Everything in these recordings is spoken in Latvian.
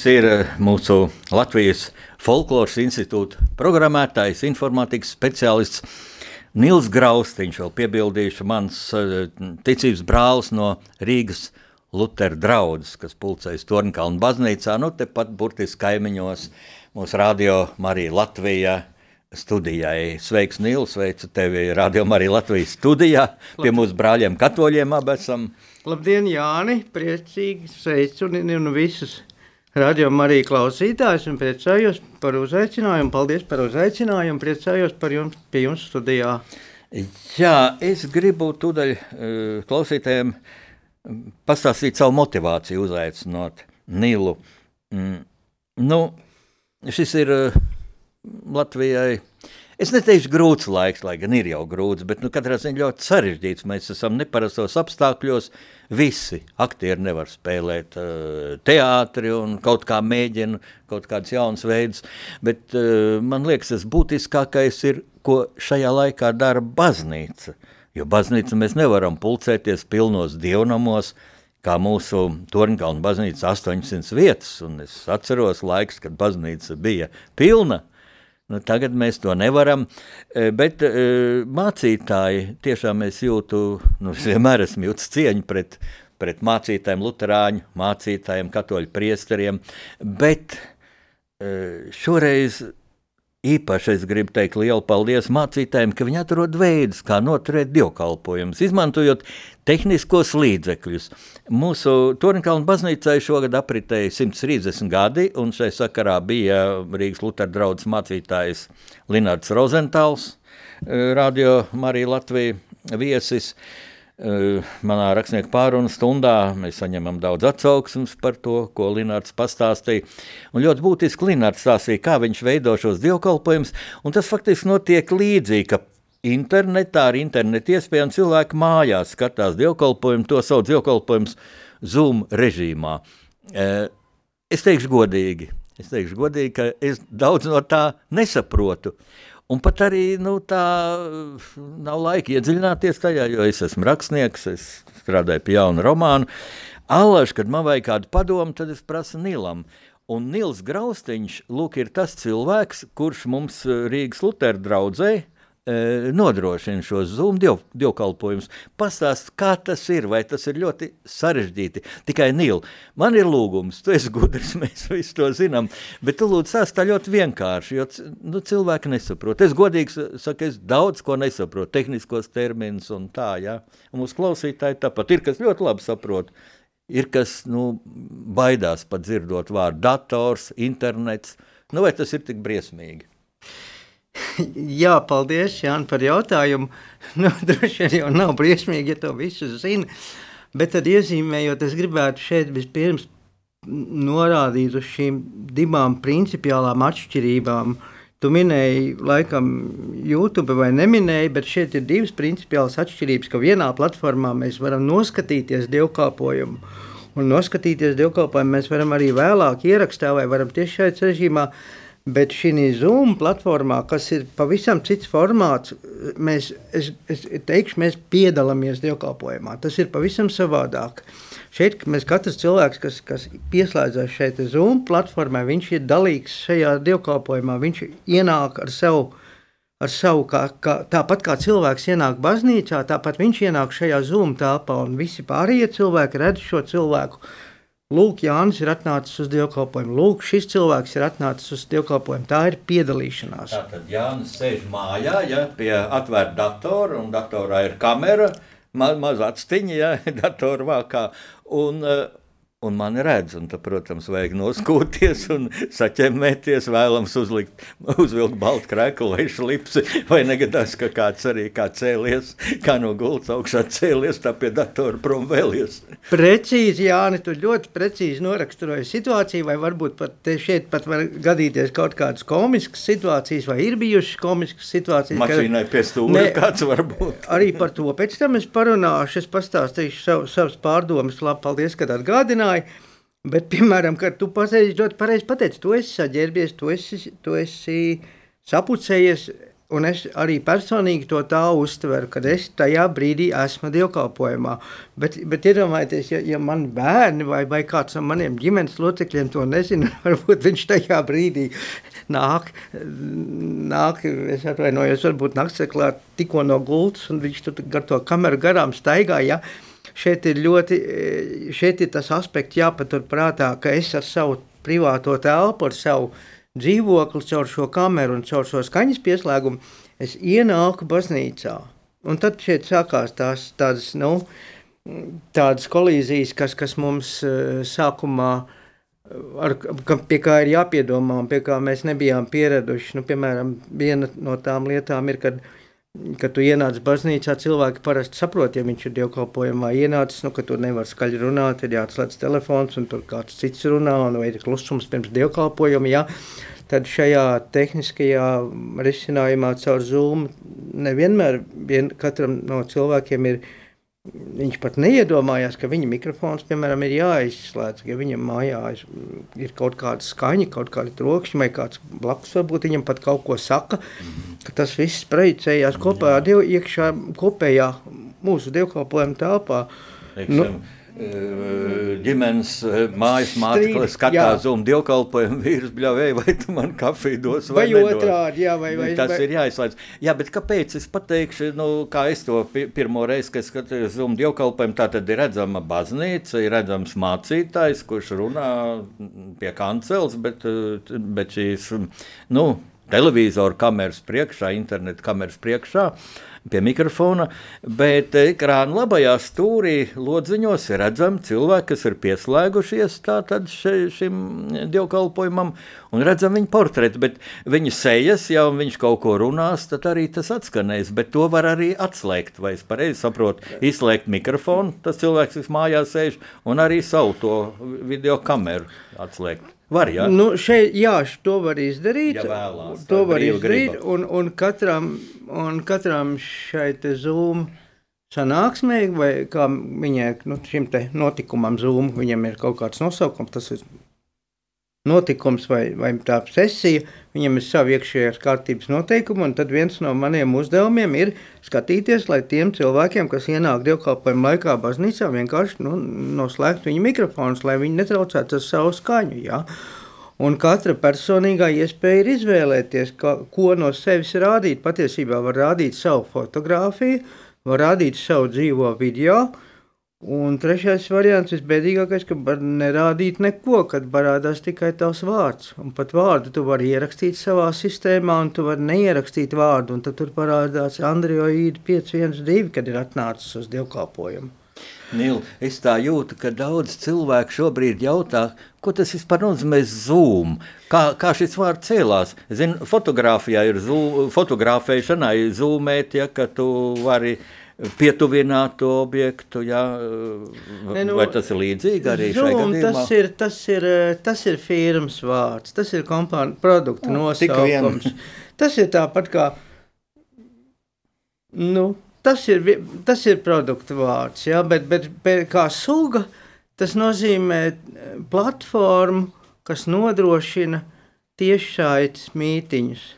Viesis ir eh, mūsu Latvijas Folkloras institūta programmētājs, informātikas speciālists Nils Graustiņš, vēl piebildīšu, mans eh, ticības brālis no Rīgas Lutera draugs, kas pulcējas Tornkalnu baznīcā, nu tepat burtiski kaimiņos mūsu radio Marija Latvijā studijai. Sveiks, Nils, sveicu tevi radio Marija Latvijas studijā, pie mūsu brāļiem katoļiem abi esam. Labdien, Jāni, priecīgi sveicu un, un visus Radio Marija klausītājs un priecājos par uzaicinājumu. Paldies par uzaicinājumu, priecājos par jums, pie jums studijā. Jā, es gribu tūdaļ uh, klausītājiem pastāstīt savu motivāciju uzaicinot Nilu. Mm, nu, šis ir uh, Latvijai Es neteikšu grūts laiks, lai gan ir jau grūts, bet nu, katrā ziņā ļoti sarežģīts. Mēs esam neparastos apstākļos. Visi aktieri nevar spēlēt uh, teātri un kaut kā mēģina kaut kādus jaunus veidus. Bet uh, man liekas, tas būtiskākais ir, ko šajā laikā dara baznīca. Jo baznīca mēs nevaram pulcēties pilnos dievnamos, kā mūsu Torņkalna baznīca 800 vietas, un es atceros laiks, kad baznīca bija pilna, Nu, tagad mēs to nevaram, e, bet e, mācītāji tiešām es jūtu, nu, es vienmēr esmu jūtas cieņu pret, pret mācītājiem, luterāņu mācītājiem, katoļu priesteriem, bet e, šoreiz Īpaši es gribu teikt lielu paldies mācītājiem, ka viņi atrod veidus, kā noturēt dievkalpojumus, izmantojot tehniskos līdzekļus. Mūsu Tornkalna baznīcai šogad apritēja 130 gadi, un šai sakarā bija Rīgas Lutera draudzes mācītājs Linards Rozentāls, eh, Radio Marija Latvija viesis. Uh, manā rakstnieku pārunu stundā mēs saņemam daudz atsauksmes par to, ko Linnārds pastāstīja. Un ļoti būtiski Linnārds stāstīja, kā viņš veido šos dievkalpojumus, un tas faktiski notiek līdzīgi, ka internetā ar internetu iespējām cilvēki mājās skatās dievkalpojumu, to sauc dievkalpojums Zoom režīmā. Eh, es teikšu godīgi, es teikšu godīgi, ka es daudz no tā nesaprotu. Un pat arī nu, tā nav laika iedziļināties tajā, jo es esmu rakstnieks, es strādāju pie jauna romāna. Allaž, kad man vajag kādu padomu, tad es prasu Nilam. Un Nils Graustiņš, lūk, ir tas cilvēks, kurš mums Rīgas Lutera draudzē E, nodrošina šo Zoom diev, dievkalpojumus. Pastāst, kā tas ir, vai tas ir ļoti sarežģīti. Tikai Nīl, man ir lūgums, tu esi gudrs, mēs visi to zinām, bet tu lūdzu sāst tā ļoti vienkārši, jo nu, cilvēki nesaprot. Es godīgi saku, es daudz ko nesaprotu, tehniskos terminus un tā, ja. Un mūsu klausītāji tāpat ir, kas ļoti labi saprot. Ir, kas nu, baidās pat dzirdot vārdu dators, internets. Nu, vai tas ir tik briesmīgi? Jā, paldies Jāni, par jautājumu. Nu, droši vien jau nav briesmīgi, ja to visu zina. Bet tad iezīmējot, es gribētu šeit vispirms norādīt uz šīm divām principiālām atšķirībām. Tu minēji, laikam, YouTube vai neminēji, bet šeit ir divas principiālas atšķirības, ka vienā platformā mēs varam noskatīties dievkalpojumu, un noskatīties dievkalpojumu mēs varam arī vēlāk ierakstā vai varam tieši šeit režīmā Bet šī Zoom platformā, kas ir pavisam cits formāts, mēs, es, es teikšu, mēs piedalāmies dievkalpojumā. Tas ir pavisam savādāk. Šeit mēs katrs cilvēks, kas, kas pieslēdzas šeit Zoom platformai, viņš ir dalīgs šajā dievkalpojumā. Viņš ienāk ar savu, ar savu kā, kā, tāpat kā cilvēks ienāk baznīcā, tāpat viņš ienāk šajā Zoom telpā un visi pārējie cilvēki redz šo cilvēku Lūk, Jānis ir atnācis uz dievkalpojumu. Lūk, šis cilvēks ir atnācis uz dievkalpojumu. Tā ir piedalīšanās. Tātad Jānis sēž mājā, ja, pie atvērta datora, un datorā ir kamera, ma maza atstiņa, ja, datora vākā. Un, uh, un mani redz. Un tad, protams, vajag noskūties un saķemmēties, vēlams uzlikt, uzvilkt baltu krēklu vai šlipsi, vai negadās, ka kāds arī kā cēlies, kā no gultas augšā cēlies, tā pie datora prom vēlies. Precīzi, Jāni, tu ļoti precīzi noraksturoji situāciju, vai varbūt pat šeit pat var gadīties kaut kādas komiskas situācijas, vai ir bijušas komiskas situācijas. Mašīnai pie stūra kāds varbūt. Arī par to pēc tam es parunāšu, es pastāstīšu sav, savas pārdomas, labi, paldies, kad atgādināji runāju. Bet, piemēram, kad tu pateici, ļoti pareizi pateici, tu esi saģērbies, tu esi, tu esi sapucējies, un es arī personīgi to tā uztveru, kad es tajā brīdī esmu dievkalpojumā. Bet, bet iedomājieties, ja, ja man bērni vai, vai kāds no maniem ģimenes locekļiem to nezina, varbūt viņš tajā brīdī nāk, nāk es atvainojos, varbūt naktseklā tikko no gultas, un viņš tur gar to kameru garām staigā, ja, šeit ir ļoti, šeit ir tas aspekts jāpatur prātā, ka es ar savu privāto telpu, ar savu dzīvokli, caur šo kameru un caur šo skaņas pieslēgumu, es ienāku baznīcā. Un tad šeit sākās tās tādas, nu, tādas kolīzijas, kas, kas mums sākumā, ar, pie kā ir jāpiedomā un pie kā mēs nebijām pieraduši. Nu, piemēram, viena no tām lietām ir, kad Kad tu ienāc baznīcā, cilvēki parasti saprot, ja viņš ir dievkalpojumā ienācis, nu, ka tur nevar skaļi runāt, ir jāatslēdz telefons, un tur kāds cits runā, un vai ir klusums pirms dievkalpojuma, jā. Tad šajā tehniskajā risinājumā caur Zoom nevienmēr vien, katram no cilvēkiem ir Viņš pat neiedomājās, ka viņa mikrofons, piemēram, ir jāizslēdz, ja viņam mājās ir kaut kāda skaņa, kaut kāda trokšņa, vai kāds blakus varbūt viņam pat kaut ko saka, ka tas viss projicējās kopā, diev, iekšā kopējā mūsu dievkalpojuma telpā. Nu, ģimenes mājas māte, skatās uz dievkalpojumu, vīrs bļavēja, vai tu man kafiju dos vai, vai otrādi, jā, vai, vai, tas vai... ir jāizslēdz. Jā, bet kāpēc es pateikšu, nu, kā es to pirmo reizi, kad skatījos uz dievkalpojumu, tā tad ir redzama baznīca, ir redzams mācītājs, kurš runā pie kancels, bet, bet šīs, nu, televizoru kameras priekšā, internetu kameras priekšā. Pie mikrofona, bet ekrāna labajā stūrī lodziņos ir redzami cilvēki, kas ir pieslēgušies še, šim dievkalpojumam, un redzam viņa portretu, bet viņa sejas, ja viņš kaut ko runās, tad arī tas atskanēs, bet to var arī atslēgt, vai es pareizi saprotu, izslēgt mikrofonu, tas cilvēks, kas mājās sēž, un arī savu to video kameru atslēgt. Var, ja? nu, šeit, jā, to var izdarīt. Ja vēlās, to var izdarīt. Griba. Un, un, katram, un katram šai Zoom sanāksmē, vai kā viņai, nu, šim notikumam Zoom, viņam ir kaut kāds nosaukums, tas ir notikums vai, vai tā sesija, viņam ir savi iekšējās kārtības noteikumi, un tad viens no maniem uzdevumiem ir skatīties, lai tiem cilvēkiem, kas ienāk dievkalpojuma laikā baznīcā, vienkārši nu, noslēgt viņu mikrofonus, lai viņi netraucētu ar savu skaņu. Ja? Un katra personīgā iespēja ir izvēlēties, ka, ko no sevis rādīt. Patiesībā var rādīt savu fotografiju, var rādīt savu dzīvo video, uh, Un trešais variants, visbēdīgākais, ka var nerādīt neko, kad parādās tikai tavs vārds. Un pat vārdu tu vari ierakstīt savā sistēmā, un tu vari neierakstīt vārdu, un tad tur parādās Andrioīda 512, kad ir atnācis uz dievkalpojumu. Nīl, es tā jūtu, ka daudz cilvēku šobrīd jautā, ko tas vispār nozīmē Zoom. Kā, kā šis vārds cēlās? Zinu, fotografijā ir zoom, fotografēšanai zoomēt, ja, ka tu vari uh, pietuvināt to objektu. Jā, ne, nu, vai tas ir līdzīgi arī Zoom, tas ir, tas, ir, tas ir firmas vārds, tas ir kompānija produkta no, nosaukums. Tas ir tāpat kā. Nu, tas, ir, tas ir produkta vārds, jā, bet, bet, bet kā suga, tas nozīmē platformu, kas nodrošina tiešsaites mītiņus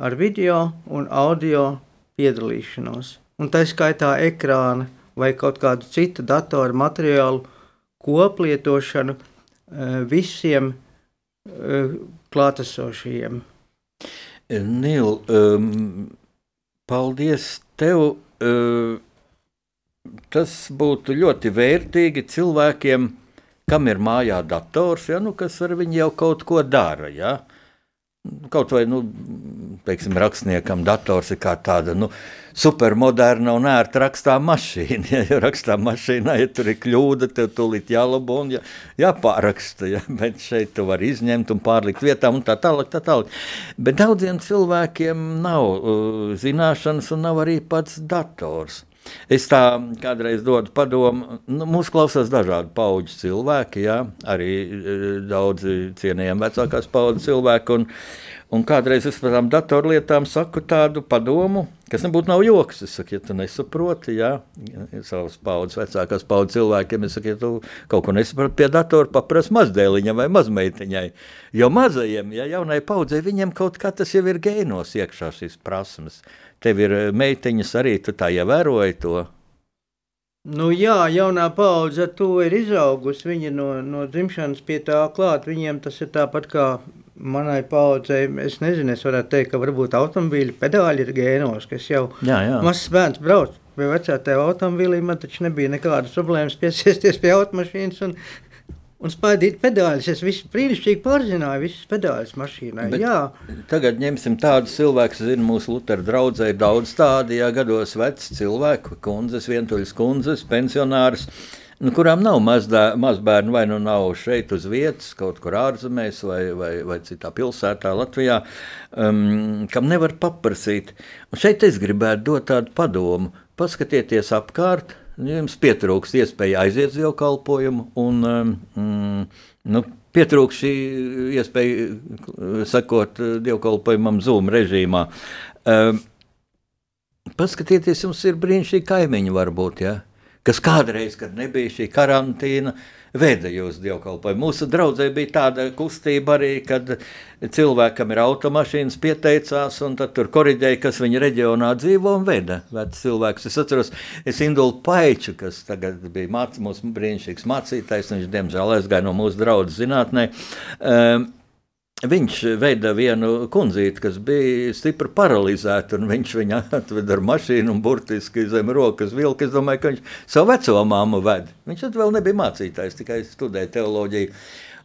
ar video un audio piedalīšanos un tā skaitā ekrāna vai kaut kādu citu datoru materiālu koplietošanu eh, visiem eh, klātesošajiem. Nīl, um, paldies tev! Uh, tas būtu ļoti vērtīgi cilvēkiem, kam ir mājā dators, ja, nu, kas ar viņu jau kaut ko dara. Ja? Kaut vai nu, teiksim, rakstniekam dators ir kā tāda nu, supermoderna un ērta rakstā mašīna. Ja, ja rakstā mašīnā, ja tur ir kļūda, tev tūlīt jālabo un jā, jāpāraksta. Ja, bet šeit tu vari izņemt un pārlikt vietām un tā tālāk. Tā tālāk. Bet daudziem cilvēkiem nav uh, zināšanas un nav arī pats dators. Es tā kādreiz dodu padomu, nu, mūsu klausās dažādi pauģu cilvēki, jā, arī e, daudzi cienījami vecākās paudzes cilvēki. Un, un kādreiz es par tām datorlietām saku tādu padomu, kas nebūtu nav joks. Es saku, ja tu nesaproti, jā, savas paudzes, vecākās paudzes cilvēkiem, es saku, ja tu kaut ko nesaproti pie datora, paprasti mazdēliņam vai mazmeitiņai. Jo mazajiem, ja jaunai paudzei, viņiem kaut kā tas jau ir gēnos iekšā šīs prasmes tev ir eh, meitiņas arī, tu tā ievēroji to. Nu, jā, jaunā paudze to ir izaugusi. Viņa no, no dzimšanas pie tā klāt. Viņiem tas ir tāpat kā manai paudzei. Es nezinu, es varētu teikt, ka varbūt automobīļa pedāļi ir gēnos, kas jau jā, jā. mazs bērns brauc pie vecā tēva automobīlī. Man taču nebija nekādas problēmas piesiesties pie automašīnas un un spēļot pedāļus. Es visu brīnišķīgi pārzināju, visas pedāļus mašīnai. Bet jā. Tagad ņemsim tādu cilvēku, kas zina, mūsu Lutera draudzē ir daudz tādu, ja gados veci cilvēku, kundzes, vientuļas kundzes, pensionārs. Nu, kurām nav mazdā, mazbērnu, vai nu nav šeit uz vietas, kaut kur ārzemēs, vai, vai, vai citā pilsētā, Latvijā, um, kam nevar paprasīt. Un šeit es gribētu dot tādu padomu. Paskatieties apkārt, jums pietrūkst iespēja aiziet uz dievkalpojumu, un um, mm, nu, pietrūkst šī iespēja sekot uh, dievkalpojumam Zoom režīmā. Um, paskatieties, jums ir brīnišķīgi kaimiņi varbūt, ja? Kas kādreiz, kad nebija šī karantīna, veda jūs dievkalpojumu. Mūsu draudzē bija tāda kustība arī, kad cilvēkam ir automašīnas pieteicās, un tad tur koriģēja, kas viņa reģionā dzīvo un veda vecs cilvēks. Es atceros, es Indulu Paiču, kas tagad bija māc, mūsu brīnišķīgs mācītājs, viņš diemžēl aizgāja no mūsu draudzes zinātnē. Um, Viņš veida vienu kundzīti, kas bija stipri paralizēta, un viņš viņu atveda ar mašīnu un burtiski zem rokas vilka. Es domāju, ka viņš savu veco māmu ved. Viņš tad vēl nebija mācītājs, tikai studēja teoloģiju.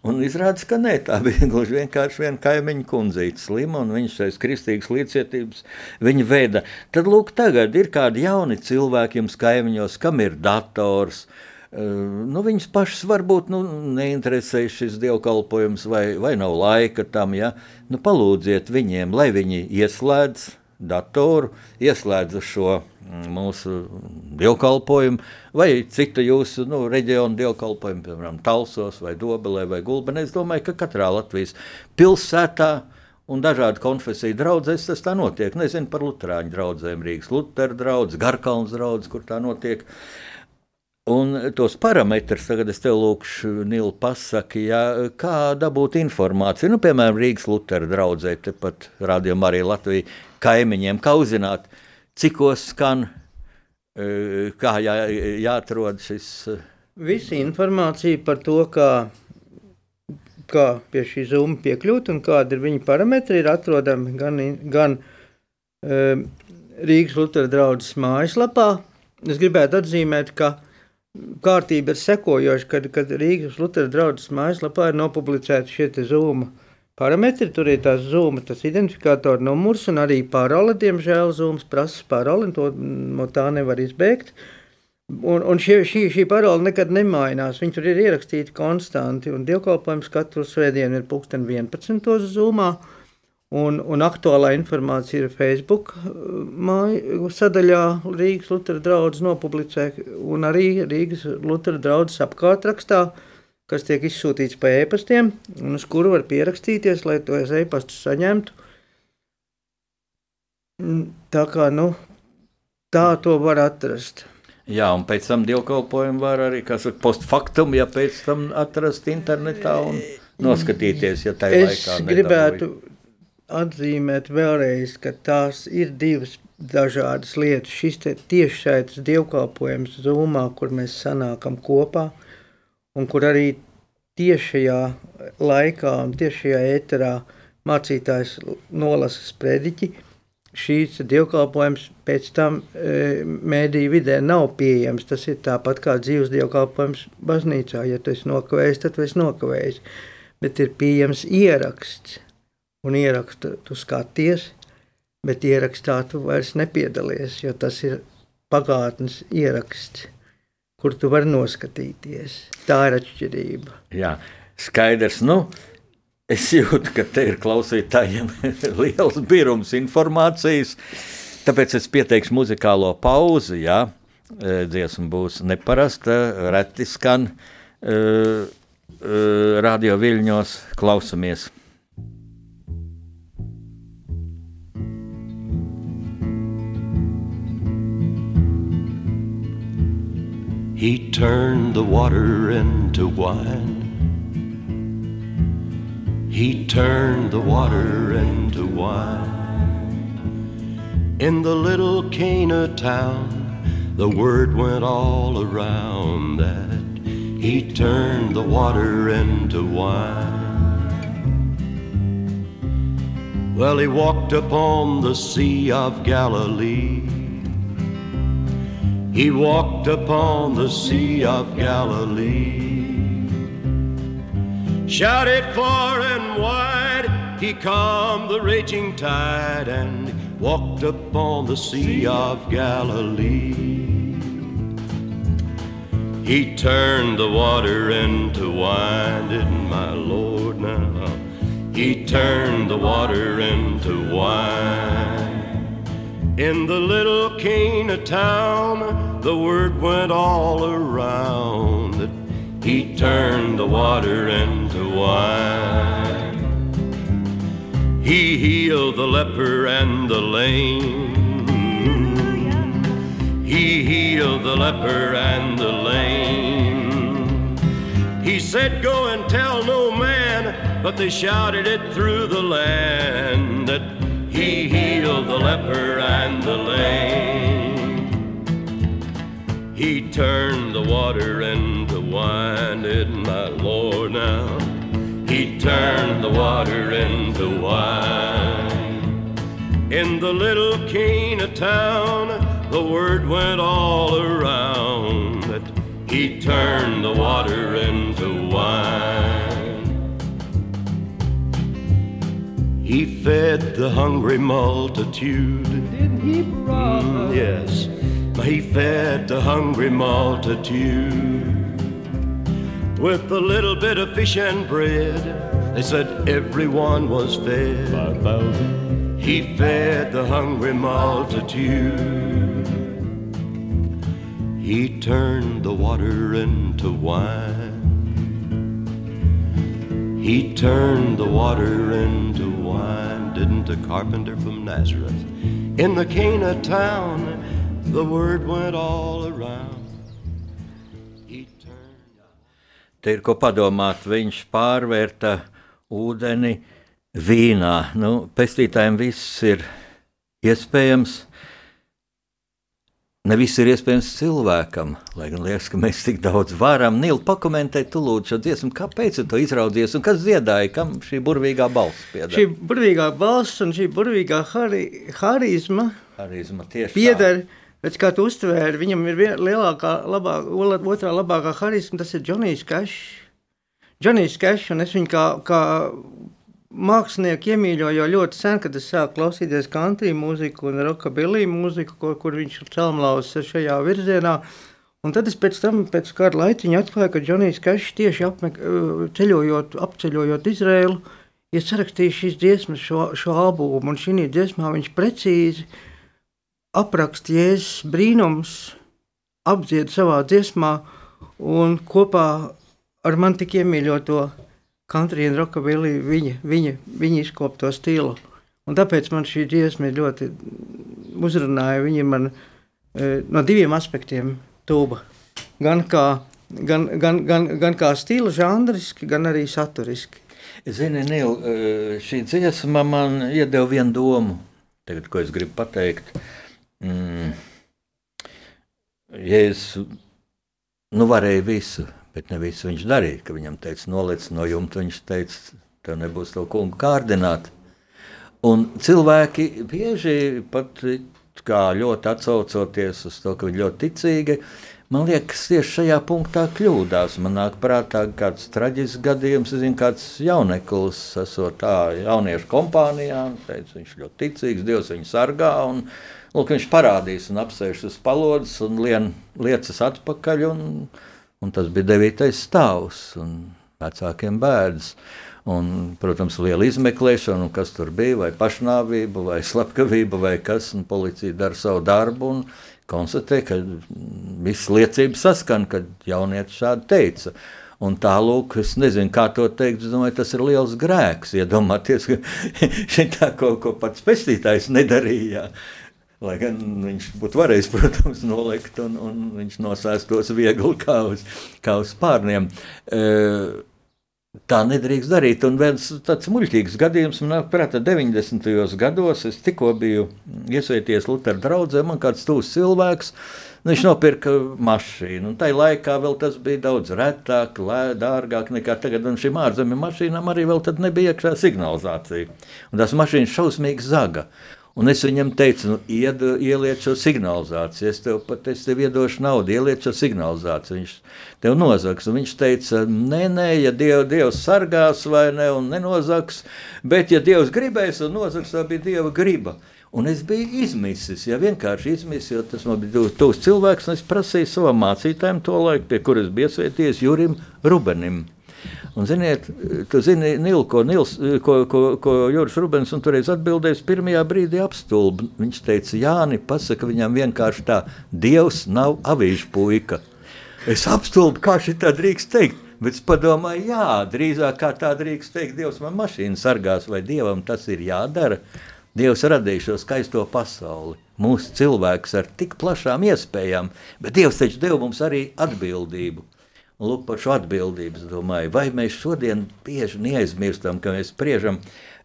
Un izrādās, ka nē, tā bija gluži vienkārši viena kaimiņa kundzīte, slima, un viņš šais kristīgas līdzcietības viņa veida. Tad, lūk, tagad ir kādi jauni cilvēki jums kaimiņos, kam ir dators, uh, Nu, viņas pašas varbūt nu, neinteresē šis dievkalpojums, vai, vai nav laika tam. Ja? Nu, palūdziet viņiem, lai viņi ieslēdz datoru, ieslēdz šo mm, mūsu dievkalpojumu, vai citu jūsu nu, reģionu dievkalpojumu, piemēram, Talsos, vai Dobelē, vai Gulbenē. Es domāju, ka katrā Latvijas pilsētā un dažādu konfesiju draugzēs tas tā notiek. Nezinu par Lutāņu draugiem, Rīgas Lutera draugs, Garkalns draugs, kur tā notiek. Uh, Un tos parametrus tagad es tev lūkšu, Nīl, pasaki, ja, kā dabūt informāciju. Nu, piemēram, Rīgas Lutera draudzē, tepat rādījumā arī Latvijas kaimiņiem, kā uzzināt, cikos skan, e, kā jā, jāatrod šis. E, Visa informācija par to, kā, kā pie šī zūma piekļūt un kādi ir viņa parametri, ir atrodami gan, gan um, Rīgas Lutera draudzes mājaslapā. Es gribētu atzīmēt, ka kārtība ir sekojoša, kad, kad Rīgas Lutera draudzes mājaslapā ir nopublicēti šie zūma parametri. Tur ir tās zūma, tas identifikātora numurs un arī parole. Diemžēl zūms prasa paroli, to no tā nevar izbēgt. Un, un šie, šī, šī parole nekad nemainās. Viņi tur ir ierakstīti konstanti, un dievkalpojums katru svētdienu ir pulksten 11. zūmā. Un, un aktuālā informācija ir Facebook uh, māju, sadaļā Rīgas Lutera draugs nopublicē, un arī Rīgas Lutera draugs apkārtrakstā, kas tiek izsūtīts pa e-pastiem, un uz kuru var pierakstīties, lai tos e-pastus saņemtu. Tā kā, nu, tā to var atrast. Jā, un pēc tam dievkalpojumu var arī, kas ir postfaktum, ja pēc tam atrast internetā un noskatīties, ja tā ir laikā. Es gribētu nedabūju atzīmēt vēlreiz, ka tās ir divas dažādas lietas. Šis tiešsaites dievkalpojums Zumā, kur mēs sanākam kopā un kur arī tiešajā laikā un tiešajā ēterā mācītājs nolasa sprediķi. Šīs dievkalpojums pēc tam e, mēdīju vidē nav pieejams. Tas ir tāpat kā dzīves dievkalpojums baznīcā. Ja tu esi nokavējis, tad tu esi nokavējis. Bet ir pieejams ieraksts un ierakstu tu skaties, bet ierakstā tu vairs nepiedalies, jo tas ir pagātnes ieraksts, kur tu vari noskatīties. Tā ir atšķirība. Jā, skaidrs. Nu, es jūtu, ka te ir klausītājiem liels birums informācijas. Tāpēc es pieteikšu muzikālo pauzi. Jā. E, dziesma būs neparasta, reti skan uh, uh, radio viļņos. Klausamies! He turned the water into wine. He turned the water into wine. In the little Cana town, the word went all around that he turned the water into wine. Well, he walked upon the Sea of Galilee. He walked upon the Sea of Galilee. Shouted far and wide, he calmed the raging tide and walked upon the Sea of Galilee. He turned the water into wine, didn't my Lord now? He turned the water into wine. In the little Cana town, the word went all around that he turned the water into wine. He healed the leper and the lame. He healed the leper and the lame. He said, Go and tell no man, but they shouted it through the land that he healed the leper and the lame. He turned the water into wine, did my Lord now? He turned the water into wine. In the little Cana town, the word went all around that he turned the water into wine. He fed the hungry multitude. Didn't he, Mm, yes, he fed the hungry multitude with a little bit of fish and bread. They said everyone was fed. Five thousand. He fed the hungry multitude. He turned the water into wine. He turned the water into wine, didn't a carpenter from Nazareth? In the Cana town, the word went all around. Te ir ko padomāt, viņš pārvērta ūdeni vīnā. Nu, pestītājiem viss ir iespējams. Ne viss ir iespējams cilvēkam, lai gan liekas, ka mēs tik daudz varam. Nīl, pakomentē, tu lūdzu šo dziesmu, kāpēc tu izraudzies un kas dziedāja, kam šī burvīgā balss pieder? Šī burvīgā balss un šī burvīgā hari, harizma Harizma pieder, bet kā tu uztvēri, viņam ir lielākā, labāk, otrā labākā harizma, tas ir Džonijs Kešs. Džonijs Kešs, un es viņu kā, kā mākslinieku iemīļoju jau ļoti sen, kad es sāku klausīties country mūziku un rockabilly mūziku, kur, kur viņš ir celmlaus šajā virzienā. Un tad es pēc tam, pēc kāda laiciņa atklāju, ka Džonijs Kešs tieši apmek, ceļojot, apceļojot Izrēlu, ir sarakstījis šīs dziesmas, šo, šo albumu, un šī dziesmā viņš precīzi apraksta jēzus brīnums, apdzied savā dziesmā un kopā ar man tik iemīļoto country un rockabilly viņa, viņa, viņa izkopto stilu. Un tāpēc man šī dziesma ļoti uzrunāja. Viņa man e, no diviem aspektiem tuva. Gan kā, gan, gan, gan, gan kā stila žanriski, gan arī saturiski. Zini, Nīl, šī dziesma man iedeva vienu domu, tagad, ko es gribu pateikt. Mm. Jēzus nu, varēja visu, bet ne visu viņš darīja. Kad viņam teica, noliec no jumta, viņš teica, tev nebūs to kungu kārdināt. Un cilvēki bieži pat ļoti atsaucoties uz to, ka viņi ļoti ticīgi. Man liekas, tieši šajā punktā kļūdās. Man nāk prātā kāds traģisks gadījums, zinu, kāds jauneklis, esot tā jauniešu kompānijā, teica, viņš ļoti ticīgs, Dievs viņu sargā, un lūk, viņš parādīs un apsēž uz palodzes un lien liecas atpakaļ, un, un tas bija devītais stāvs, un vecākiem bēdas. Un, protams, liela izmeklēšana, kas tur bija, vai pašnāvība, vai slepkavība, vai kas, policija dara savu darbu. Un, konstatē, ka visas liecības saskan, kad jaunietis šādi teica. Un tālāk, es nezinu, kā to teikt. Es domāju, tas ir liels grēks. Iedomājieties, ka šitā kaut ko pats pestītājs nedarīja. Lai gan viņš būtu varējis, protams, nolikt, un, un viņš nosēstos viegli kā uz, kā uz spārniem. Uh, Tā nedrīkst darīt. Un viens tāds muļķīgs gadījums man nāk prātā 90. gados. Es tikko biju iesaities Lutera draugzē, man kāds tūs cilvēks. Nu, viņš nopirka mašīnu. Tajā laikā tas bija daudz retāk, lē, dārgāk nekā tagad. Un šīm ārzemju mašīnām arī nebija iekšā signalizācija. Un tās mašīnas šausmīgi zaga. Un es viņam teicu, nu, ied, ieliec šo signalizāciju. Es tev pat es tev iedošu naudu, ieliec šo signalizāciju. Viņš tev nozags. Un viņš teica, nē, nē, ja Diev, Dievs sargās vai ne, un nenozags, bet ja Dievs gribēs un nozags, tā bija Dieva griba. Un es biju izmisis, ja vienkārši izmisis, jo tas man bija tuvs cilvēks, un es prasīju savam mācītājam to laiku, pie kuras bija iesvēties Jurim Rubenim. Un, ziniet, tu zini, Nil, ko, Nils, ko, ko, ko Juris Rubens toreiz atbildēja, pirmajā brīdī apstulba. Viņš teica, Jāni, pasaka viņam vienkārši tā, Dievs nav avīžu puika. Es apstulbu, kā šī tā drīkst teikt. Bet es padomāju, jā, drīzāk kā tā drīkst teikt, Dievs man mašīnu sargās, vai Dievam tas ir jādara. Dievs radīja šo skaisto pasauli, mūsu cilvēks ar tik plašām iespējām, bet Dievs taču deva mums arī atbildību. Lūk, par šo atbildību. Domāju, vai mēs šodien bieži neaizmirstam, ka mēs spriežam,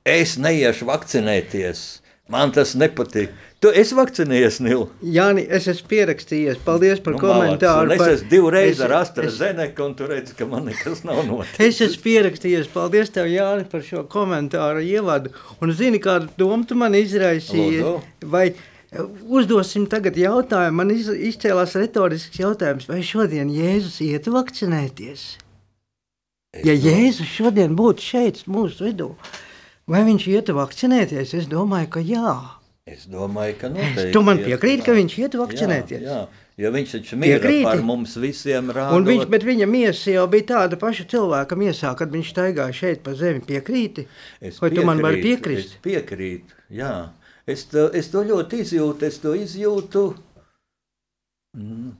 es neiešu vakcinēties. Man tas nepatīk. Tu esi vakcinējies, Nils. Jā, es esmu pierakstījies. Paldies par nu, komentāru. Es esmu divreiz ar AstraZeneca, un tu redzi, ka man nekas nav noticis. Es esmu pierakstījies. Paldies, tev, Jāni, par šo komentāru ievadu. Un zini, kādu domu tu man izraisīji? Lūdzu. Vai Uzdosim tagad jautājumu. Man izcēlās retorisks jautājums, vai šodien Jēzus iet vakcinēties? Ja Jēzus šodien būtu šeit, mūsu vidū, vai viņš iet vakcinēties? Es domāju, ka jā. Es domāju, ka noteikti. Tu man piekrīti, ka viņš iet vakcinēties? Jā, jā. Jo viņš taču mīra par mums visiem rādot. Viņš, bet viņa miesa jau bija tāda paša cilvēka miesā, kad viņš staigāja šeit pa zemi. Piekrīti? Es Vai piekrītu, tu man vari piekrist? Piekrītu, jā. Es to, es to ļoti izjūtu, es to izjūtu. Mm.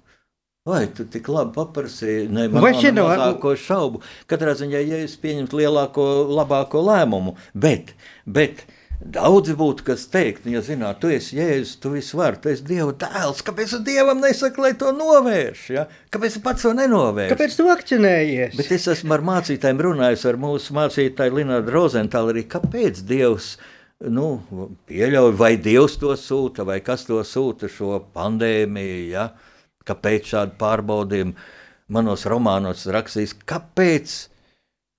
Vai tu tik labi paprasīji? Nē, man nav mazāko šaubu. Katrā ziņā, ja es pieņemtu lielāko, labāko lēmumu, bet, bet daudzi būtu, kas teikt, ja zināt, tu esi Jēzus, tu visu vari, tu esi Dieva dēls, kāpēc Dievam nesaki, lai to novērš, ja? Kāpēc pats to nenovērš? Kāpēc tu vakcinējies? Bet es esmu ar mācītājiem runājis, ar mūsu mācītāju Linārdu Rozentālu arī, kāpēc Dievs nu, pieļauj, vai Dievs to sūta, vai kas to sūta šo pandēmiju, ja? kāpēc šādi pārbaudījumi manos romānos rakstīs, kāpēc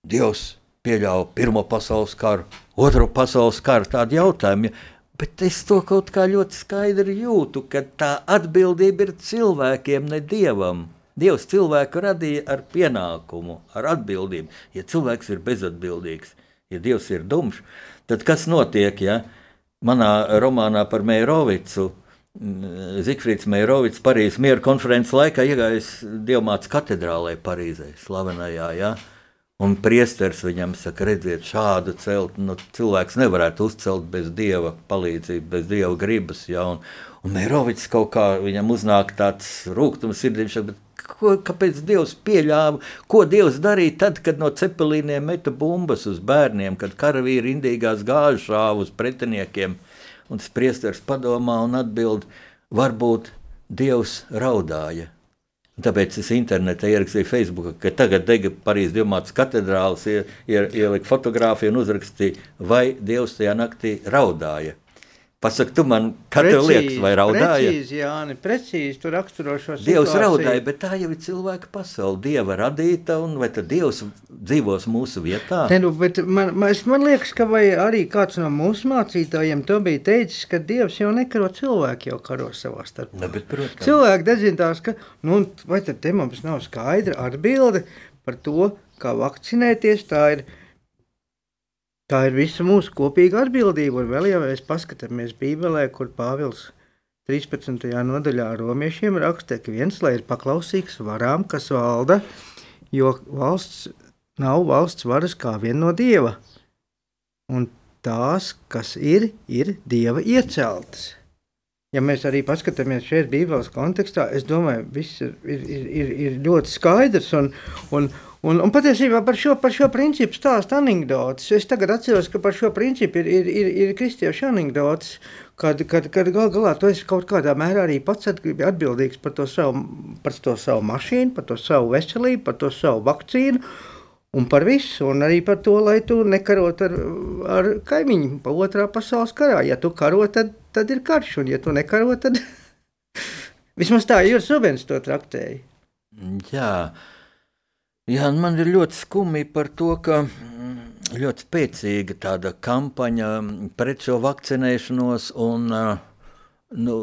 Dievs pieļauj Pirmo pasaules karu, Otro pasaules karu, tādu jautājumu. Ja? Bet es to kaut kā ļoti skaidri jūtu, ka tā atbildība ir cilvēkiem, ne dievam. Dievs cilvēku radīja ar pienākumu, ar atbildību. Ja cilvēks ir bezatbildīgs, ja Dievs ir dumšs, Tad kas notiek? Ja? Manā romānā par Meirovicu. Zifrits Meirovics Parīzes miera konferences laikā iegājis Dievmātes katedrālē Parīzē, slavenajā. Ja? Un priesteris viņam saka, redziet, šādu celtu nu, cilvēks nevarētu uzcelt bez dieva palīdzības, bez dieva gribas. Ja? Un, un Meirovics kaut kā viņam uznāk tāds rūkums sirdī, bet ko, kāpēc Dievs pieļāva, ko Dievs darīja tad, kad no cepelīniem meta bumbas uz bērniem, kad karavīri indīgās gāžas šāva uz pretiniekiem. Un tas priesteris padomā un atbild, varbūt Dievs raudāja. Un tāpēc es internetā ierakstīju Facebook, ka tagad dega Parīzes Dienvidas katedrālis, ielika fotografiju un uzrakstīja, vai Dievs tajā naktī raudāja. Pasaka, tu man, tev liekas, vai raudāja? Precīzi, Jāni, precīzi tu raksturo šo situāciju. Dievs raudāja, bet tā jau ir cilvēka pasaule, Dieva radīta, un vai tad Dievs dzīvos mūsu vietā? Ne, nu, bet man, man, man liekas, ka vai arī kāds no mūsu mācītājiem to bija teicis, ka Dievs jau nekaro cilvēku, jau karo savā starpā. Ne, bet, protams. Cilvēki dedzintās, ka, nu, vai tad te mums nav skaidra atbilde par to, kā vakcinēties, tā ir Tā ir visa mūsu kopīga atbildība. Un vēl jau mēs paskatāmies Bībelē, kur Pāvils 13. nodaļā romiešiem raksta, ka viens lai ir paklausīgs varām, kas valda, jo valsts nav valsts varas kā viena no dieva. Un tās, kas ir, ir dieva ieceltas. Ja mēs arī paskatāmies šeit, Bībeles kontekstā, es domāju, viss ir, ir, ir, ir ļoti skaidrs. Un, un, Un, un patiesībā par šo, par šo principu stāsta anekdotas. Es tagad atceros, ka par šo principu ir, ir, ir, ir kristiešu anekdotas, kad, kad, kad gal galā tu esi kaut kādā mērā arī pats atbildīgs par to savu, par to savu mašīnu, par to savu veselību, par to savu vakcīnu. Un par visu, un arī par to, lai tu nekarot ar, ar kaimiņu pa otrā pasaules karā. Ja tu karo, tad, tad ir karš, un ja tu nekaro, tad vismaz tā Jūras Rubens to traktēja. Jā. Jā, man ir ļoti skumji par to, ka mm, ļoti spēcīga tāda kampaņa pret šo vakcinēšanos. Un, nu,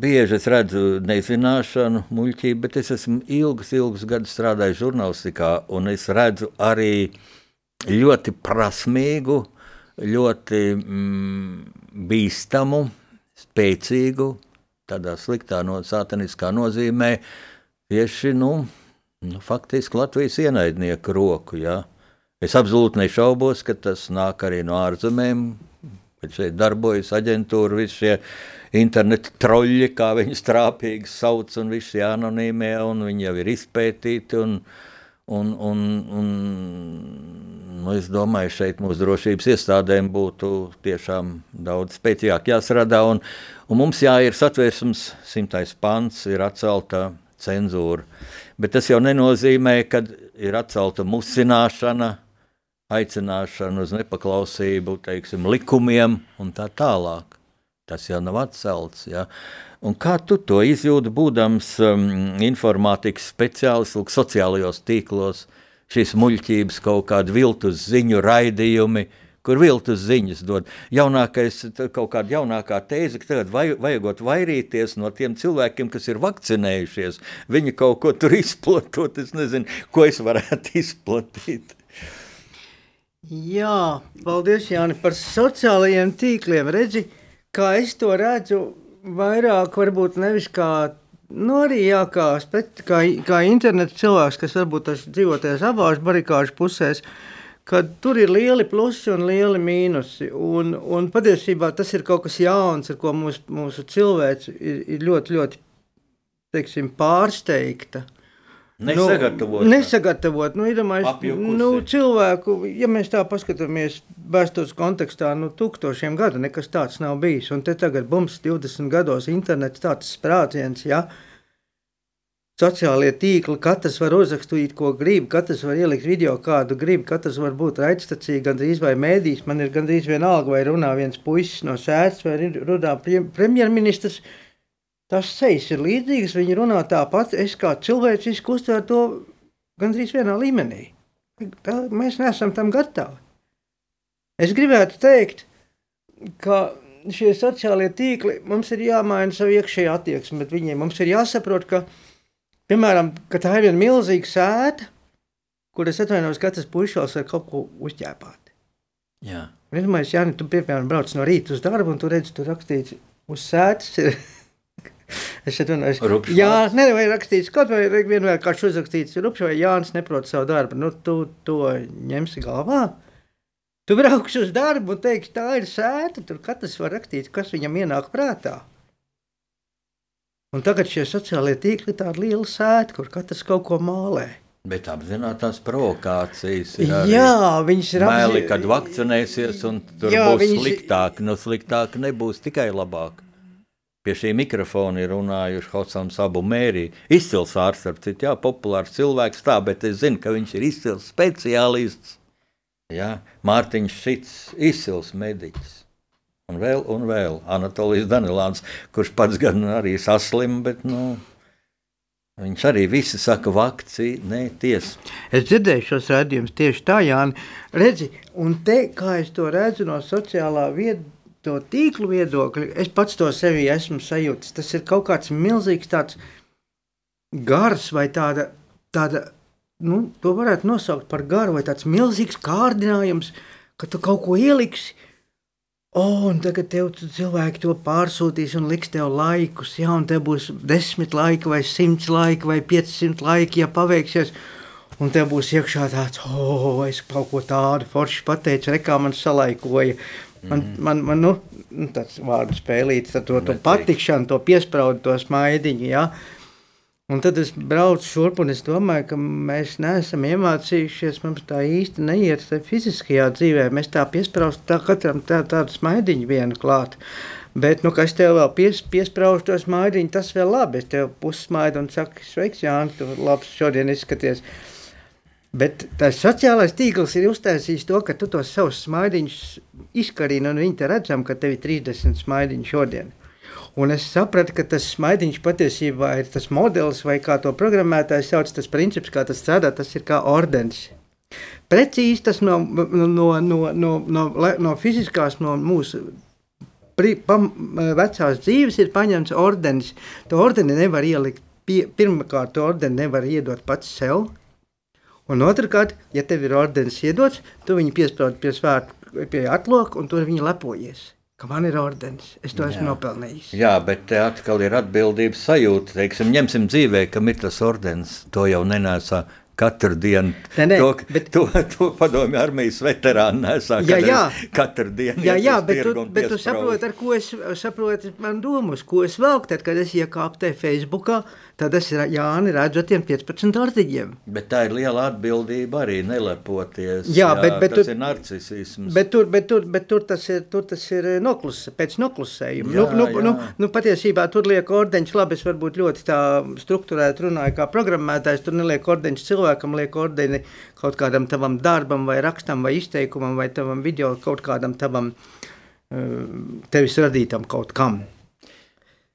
bieži es redzu nezināšanu, muļķību, bet es esmu ilgus, ilgus gadus strādājis žurnālistikā, un es redzu arī ļoti prasmīgu, ļoti mm, bīstamu, spēcīgu, tādā sliktā, no sātaniskā nozīmē tieši. Nu, nu, faktiski Latvijas ienaidnieku roku. Ja? Es absolūti nešaubos, ka tas nāk arī no ārzemēm. Šeit darbojas aģentūra, visi šie interneta troļļi, kā viņus trāpīgi sauc, un visi anonīmie, un viņi jau ir izpētīti. Un, un, un, un, nu, es domāju, šeit mūsu drošības iestādēm būtu tiešām daudz spēcīgāk jāsradā, un, un mums jā, ir satversmes simtais pants, ir atcelta cenzūra. Bet tas jau nenozīmē, ka ir atcelta musināšana, aicināšana uz nepaklausību, teiksim, likumiem un tā tālāk. Tas jau nav atcelts. Ja? Un kā tu to izjūti, būdams um, informātikas speciālists, sociālajos tīklos, šīs muļķības, kaut kādu viltus ziņu raidījumi, uh, kur viltus ziņas dod. Jaunākais, kaut kāda jaunākā tēze, ka tagad vaj, vajagot vairīties no tiem cilvēkiem, kas ir vakcinējušies. Viņi kaut ko tur izplatot, es nezinu, ko es varētu izplatīt. Jā, paldies Jāni par sociālajiem tīkliem. Redzi, kā es to redzu, vairāk varbūt nevis kā Nu, arī jā, kā, kā, kā interneta cilvēks, kas varbūt dzīvoties abās barikāžu pusēs, uh, ka tur ir lieli plusi un lieli mīnusi. Un, un patiesībā tas ir kaut kas jauns, ar ko mūsu, mūsu cilvēks ir, ir ļoti, ļoti teiksim, pārsteigta. Nesagatavot. Nu, nesagatavot. Nu, nu, cilvēku, ja mēs tā paskatāmies vēstures kontekstā, nu, tūkstošiem gadu nekas tāds nav bijis. Un te tagad bums 20 gados internets tāds sprādziens, ja, uh, sociālie tīkli, katrs var uzrakstīt, ko grib, katrs var ielikt video, kādu grib, katrs var būt raidstacija, gandrīz vai mēdīs. Man ir gandrīz vienalga, vai runā viens puisis no sēdes, vai runā premjerministrs. Tas sejas ir līdzīgas, viņi runā tāpat. Es kā cilvēks uztveru to gandrīz vienā līmenī. Tā, mēs neesam tam gatavi. Es gribētu teikt, ka šie sociālie tīkli mums ir jāmaina savu iekšējo attieksmi, bet viņiem mums ir jāsaprot, ka viņi Piemēram, ka tā ir viena milzīga sēta, kur es atvainojos, ka katrs puisis var kaut ko uzķēpāt. Jā. Es domāju, Jāni, tu piemēram brauc no rīta uz darbu, un tu redzi, tur rakstīts uz sētas. Ir Es runāju, Jā, nevajag rakstīt, kaut vai vienmēr kāds uzrakstīts, rupš vai Jānis neprot savu darbu. Nu, tu to ņemsi galvā. Tu brauksi uz darbu un teiksi, tā ir sēta, tur katrs var rakstīt, kas viņam ienāk prātā. Un tagad šie sociālie tīkli ir tāda liela sēta, kur katrs kaut ko mālē. Bet apzināties provokācijas. Jā, viņas ir apzināti. Kad vakcinēsies, un tur jā, būs viņas... sliktāk, nu sliktāk nebūs tikai labāk. Pie šī mikrofona ir runājuši Hosams abu mērī. Izcils ārsts, ar citu, jā, populārs cilvēks tā, bet es zinu, ka viņš ir izcils speciālists. Jā, Mārtiņš šits izcils mediķis. Un vēl, un vēl Anatolijas Danilāns, kurš pats gan arī saslim, bet nu, viņš arī visi saka, vakcīna, nē, tiesa. Es dzirdēju šos rādījumus tieši tā, Jāni. Redzi, un te, kā es to redzu no sociālā viedokļa, to tīklu viedokļa, es pats to sevi esmu sajūtis. Tas ir kaut kāds milzīgs tāds gars vai tāda, tāda nu, to varētu nosaukt par garu vai tāds milzīgs kārdinājums, ka tu kaut ko ieliksi, Oh, un tagad tev cilvēki to pārsūtīs un liks tev laikus. Jā, un tev būs desmit laiki, vai simts laiki, vai piecsimt laiki, ja paveiksies. Un tev būs iekšā tāds, oh, es kaut ko tādu forši pateicu, rekā man salaikoja. Man, mm -hmm. man, man nu, tāds vārdu spēlīts, to, to patikšanu, to piespraudu, to smaidiņu, jā. Un tad es braucu šurp, un es domāju, ka mēs neesam iemācījušies. Mums tā īsti neiet fiziskajā dzīvē. Mēs tā piesprāstam, tā katram tā, tādu smaidiņu vienu klāt. Bet, nu, kas tev vēl pies, piesprāž to smaidiņu, tas vēl labi. Es tev pusmaidu un saku, sveiks, Jānis, tu labs šodien izskaties. Bet tas sociālais tīkls ir uztaisījis to, ka tu tos savus smaidiņus izkarīni, un viņi te redzam, ka tev ir 30 smaidiņu šodien. Un es sapratu, ka tas smaidiņš patiesībā ir tas modelis, vai kā to programmētājs sauc, tas princips, kā tas strādā, tas ir kā ordenis. Precīzi tas no, no, no, no, no, no, fiziskās, no mūsu pri, pam, vecās dzīves ir paņemts ordenis. To ordeni nevar ielikt, pie, pirmkārt, to ordeni nevar iedot pats sev, un otrkārt, ja tev ir ordenis iedots, tu viņu piesprādi pie svērtu, pie atloka, un tur viņi lepojies ka man ir ordenis, es to esmu Jā. nopelnījis. Jā, bet te atkal ir atbildības sajūta. Teiksim, ņemsim dzīvē, kam ir tas ordenis, to jau nenēsā katru dienu. Ne, ne, to, bet, to, to padomju armijas veterāni nesā jā, jā. katru dienu. Jā, jā bet, tu, bet tu saproti, ar ko es saprotu, man domas, ko es velku, tad, kad es iekāpu te Facebookā, tad es Jāni redzu ar tiem 15 ortiņiem. Bet tā ir liela atbildība arī nelepoties. Jā, jā bet, bet tas tur, ir narcisisms. Bet tur, bet tur, bet tur tas ir, tur tas ir eh, noklus, pēc noklusējuma. Jā, nu, nu, jā. nu, nu, patiesībā tur liek ordeņš, labi, es varbūt ļoti tā strukturēt runāju kā programmētājs, tur neliek ordeņš cilvēkam, liek ordeni kaut kādam tavam darbam vai rakstam vai izteikumam vai tavam video kaut kādam tavam eh, tevis radītam kaut kam.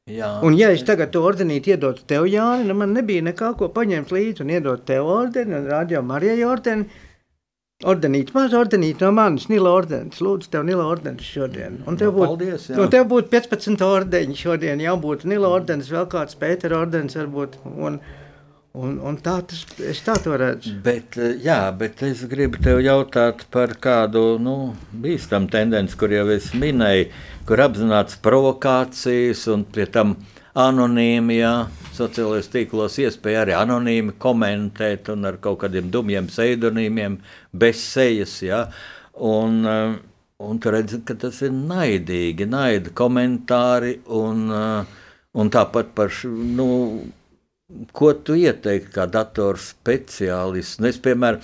Jā. Un, ja es tagad to ordenīti iedotu tev, Jāni, nu man nebija nekā ko paņemt līdzi un iedot tev ordeni, un rādījām Marijai ordeni. Ordenīts, maz ordenīts no manis, Nila ordenis. Lūdzu, tev Nila ordenis šodien. Un tev būtu, Paldies, jā. un tev būtu 15 ordeņi šodien, jau būtu Nila ordenis, vēl kāds Pētera ordenis varbūt. Un, un, un tā tas, es tā to redzu. Bet, jā, bet es gribu tev jautāt par kādu, nu, bīstam tendenci, kur jau es minēju kur apzināts provokācijas un pie tam anonīmi, jā, sociālajos tīklos iespēja arī anonīmi komentēt un ar kaut kādiem dumjiem pseidonīmiem, bez sejas, jā, un, eh, un tu redzi, ka tas ir naidīgi, naida komentāri un, eh, un tāpat par, nu, Ko tu ieteiktu kā dators speciālists? Es, piemēram,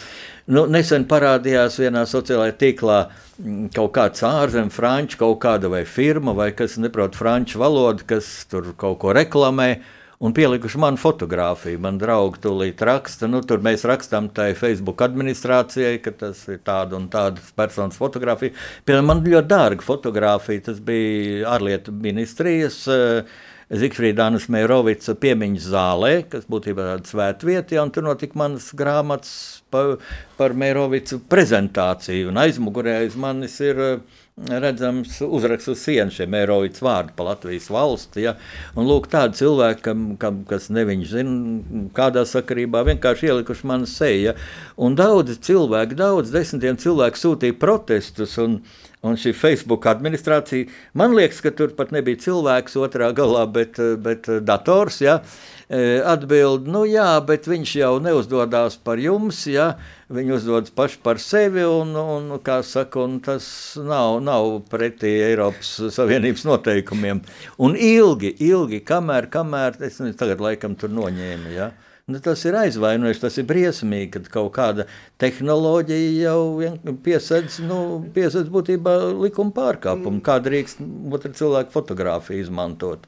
nu, nesen parādījās vienā sociālajā tīklā mm, kaut kāds ārzemju franču, kaut kāda vai firma, vai kas neprot franču valodu, kas tur kaut ko reklamē. Un pielikuši manu fotografiju. Man draugi tūlīt raksta, nu, tur mēs rakstām tai Facebook administrācijai, ka tas ir tāda un tāda personas fotografija. Piemēram, man ļoti dārga fotografija, tas bija ārlietu ministrijas. Uh, Zikfrīdānas Meirovica piemiņas zālē, kas būtībā tāda svētvieta, ja, un tur notika manas grāmatas par, par Meirovicu prezentāciju, un aizmugurē aiz manis ir uh, redzams uzraksts uz sienas šiem Eiropas vārdu par Latvijas valsti. Ja? Un lūk, tādi cilvēki, kam, kam, kas neviņš zina, kādā sakarībā vienkārši ielikuši manu seju. Ja? Un daudzi cilvēki, daudz desmitiem cilvēku sūtīja protestus. Un, Un šī Facebook administrācija, man liekas, ka tur pat nebija cilvēks otrā galā, bet, bet dators. Ja? E, atbild, nu jā, bet viņš jau neuzdodas par jums. Ja? viņi uzdodas paši par sevi, un, un, saka, un tas nav, nav pretī Eiropas Savienības noteikumiem. Un ilgi, ilgi, kamēr, kamēr es nezinu, tagad laikam tur noņēmu. Ja? Nu, tas ir aizvainojuši, tas ir briesmīgi, kad kaut kāda tehnoloģija jau piesaistīs nu, piesaist būtībā likuma pārkāpumu. Kā drīkst otru cilvēku fotografiju izmantot?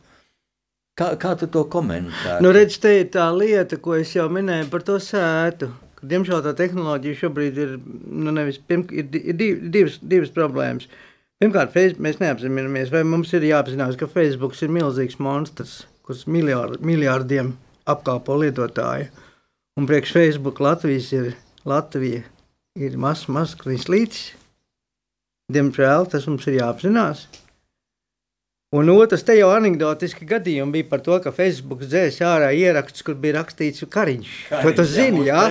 Kā, kā tu to komentē? Nu, redz, te ir tā lieta, ko es jau minēju par to sētu. Diemžēl tā tehnoloģija šobrīd ir, nu, nevis, pirm, ir, ir div, divas, divas problēmas. Pirmkārt, Face- mēs neapzināmies, vai mums ir jāapzinās, ka Facebook ir milzīgs monstrs, kurš miljār, miljārdiem apkalpo lietotāju. Un priekš Facebook Latvijas ir Latvija ir mazs, mazs līdzīgs. Diemžēl tas mums ir jāapzinās. Un otrs, te jau anekdotiski gadījumi bija par to, ka Facebook dzēs ārā ieraksts, kur bija rakstīts Kariņš. To tu zini, jā?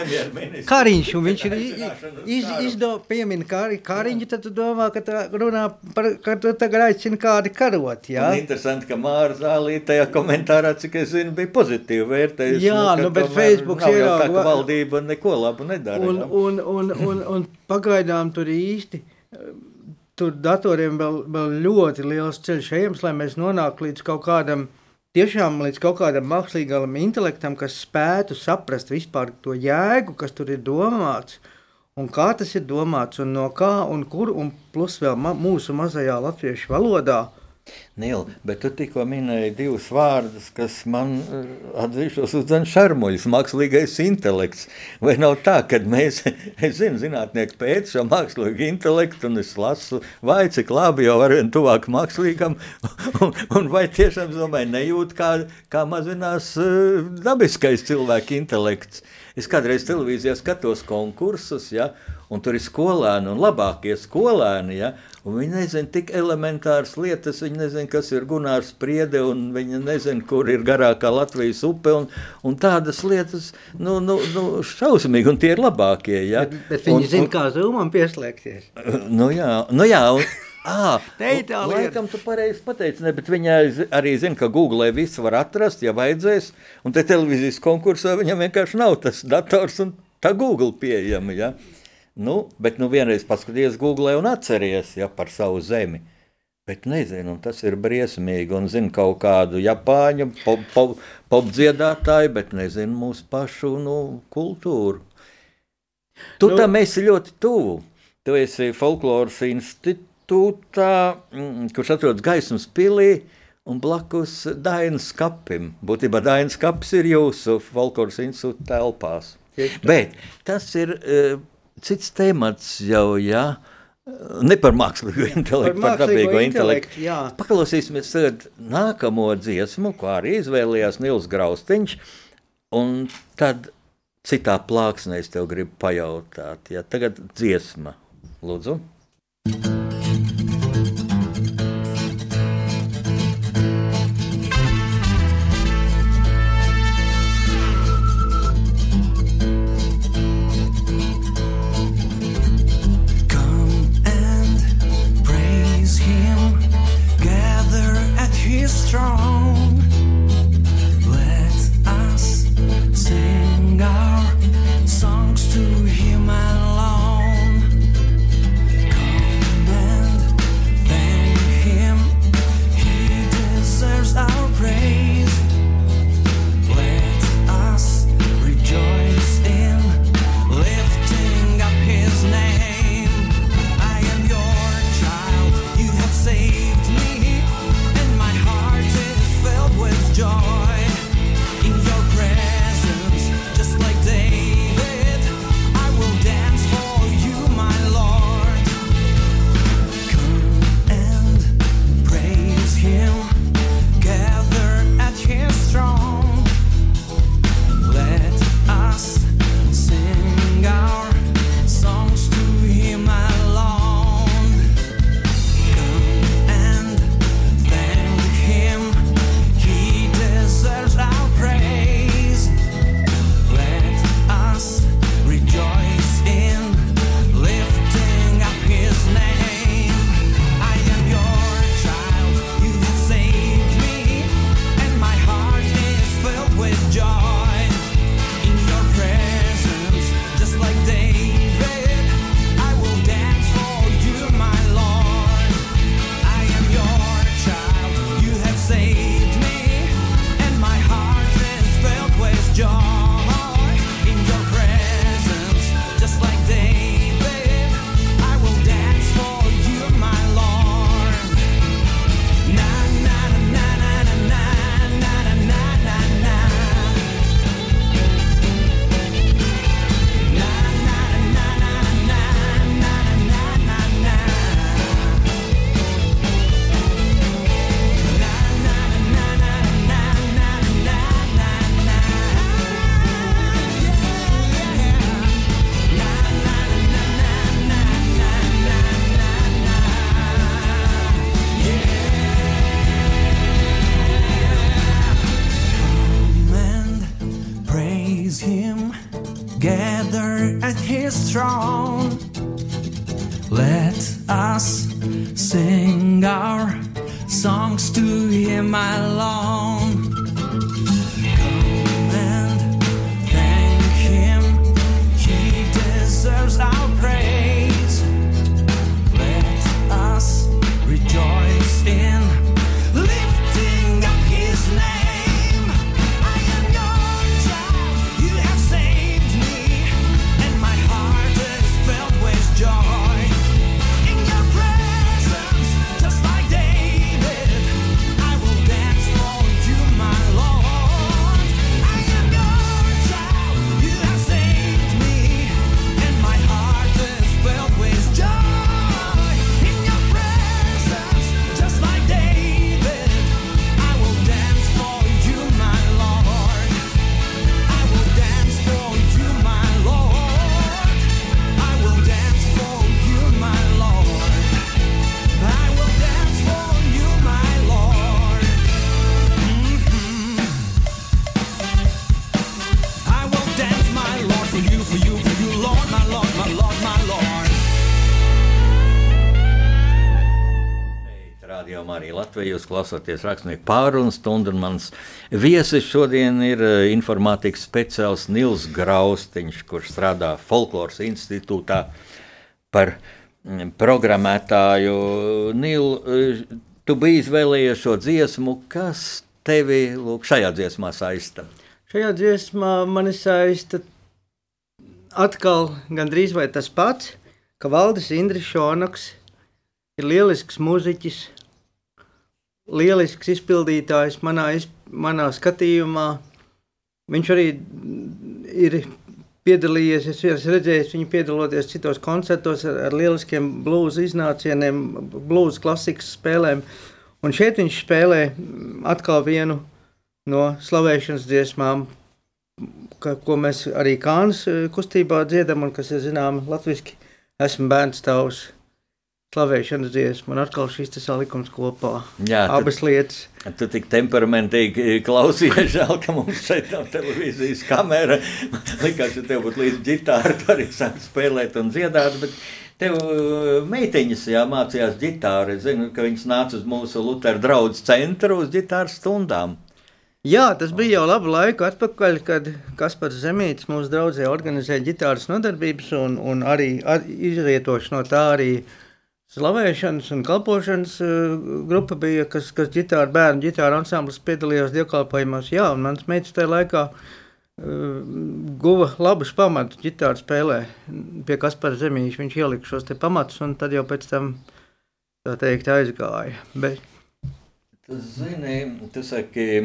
Kariņš, un viņš ir iz, izdo, piemin kari, Kariņu, tad tu domā, ka tā runā par, ka tu tagad aicini kādi karot, jā? Un interesanti, ka Māra Zālīte tajā komentārā, cik es zinu, bija pozitīvi vērtējis. Jā, ka nu, bet tomēr Facebooks nav jau tā, ka valdība neko labu nedara. Un, jā. un, un, un, un pagaidām tur īsti. Tur datoriem vēl, vēl ļoti liels ceļš ejams, lai mēs nonāktu līdz kaut kādam, tiešām līdz kaut kādam mākslīgam intelektam, kas spētu saprast vispār to jēgu, kas tur ir domāts, un kā tas ir domāts, un no kā un kur, un plus vēl ma mūsu mazajā latviešu valodā. Nīl, bet tu tikko minēji divus vārdus, kas man eh, atzīšos uz šarmuļus, mākslīgais intelekts. Vai nav tā, ka mēs, es zinu, zinātnieki pēc šo mākslīgo intelektu, un es lasu, vai cik labi jau arvien tuvāk mākslīgam, un, un vai tiešām, es domāju, nejūt, kā, kā mazinās uh, dabiskais cilvēka intelekts. Es kādreiz televīzijā skatos konkursus, ja, un tur ir skolēni un labākie skolēni. Ja, un viņi nezina tik elementāras lietas, viņi nezina, kas ir Gunārs Priede, un viņi nezina, kur ir garākā Latvijas upe, un, un tādas lietas, nu, nu, nu šausmīgi, un tie ir labākie. Ja. Bet, bet viņi zina, kā zūmam pieslēgties. Nu jā, nu jā un, ir tā lieta. Laikam tu pareizi pateici, ne, bet viņa arī zina, ka Google visu var atrast, ja vajadzēs, un te televīzijas konkursā viņam vienkārši nav tas dators un tā Google pieejama, ja. Nu, bet nu vienreiz paskaties Google un atceries, ja, par savu zemi. Bet nezinu, tas ir briesmīgi, un zinu kaut kādu japāņu pop, pop, pop dziedātāju, bet nezinu mūsu pašu nu, kultūru. Tu Nu- tam esi ļoti tuvu. Tu esi folkloras institūtā, mm, kurš atrodas gaismas pilī un blakus Dainas kapim. Būtībā Dainas kaps ir jūsu folkloras institūta telpās. Bet tas ir uh, cits temats jau, jā. Ne par mākslīgo intelektu, par, par dabīgo intelektu, intelektu. Paklausīsimies nākamo dziesmu, ko arī izvēlējās Nils Graustiņš. Un tad citā plāksnē es tev gribu pajautāt. Ja? Tagad dziesma, lūdzu. Come arī Latvijā jūs klausāties rakstnieku pārunu stundu, un mans viesis šodien ir eh, informātikas speciālists Nils Graustiņš, kurš strādā Folkloras institūtā par mm, programmētāju. Nil, eh, tu biji izvēlējies šo dziesmu, kas tevi lūk, šajā dziesmā saista? Šajā dziesmā mani saista atkal gandrīz vai tas pats, ka Valdis Indris Šonaks ir lielisks mūziķis, lielisks izpildītājs manā, iz, manā skatījumā. Viņš arī ir piedalījies, es esmu redzējis viņu piedaloties citos koncertos ar, ar lieliskiem blūza iznācieniem, blūza klasikas spēlēm. Un šeit viņš spēlē atkal vienu no slavēšanas dziesmām, ka, ko mēs arī Kānas eh, kustībā dziedam, un kas ir zināms latviešu. Esmu bērns tavs, slavēšanas dziesma, un atkal šis salikums kopā. Jā, tad- Abas lietas. Tu tik temperamentīgi klausījies, žēl, ka mums šeit nav televīzijas kamera. Man liekas, ka tev būtu līdzi ģitāra, tu arī sāki spēlēt un dziedāt. Bet tev uh, meitiņas jā, mācījās ģitāru. Es zinu, ka viņas nāca uz mūsu Lutera draugu centru uz ģitāras stundām. Jā, tas bija jau labu laiku atpakaļ, kad Kaspars Zemītis mūsu draudzē organizēja ģitāras nodarbības un, un arī ar, izrietoši no tā arī slavēšanas un kalpošanas uh, grupa bija, kas, kas ģitāra, bērnu ģitāra ansamblis piedalījās dievkalpojumos. Jā, un mans meitas tajā laikā uh, guva labus pamatus ģitāru spēlē pie Kaspara Zemīša. Viņš ielika šos te pamatus un tad jau pēc tam, tā teikt, aizgāja. Bet, Tu zini, tu saki,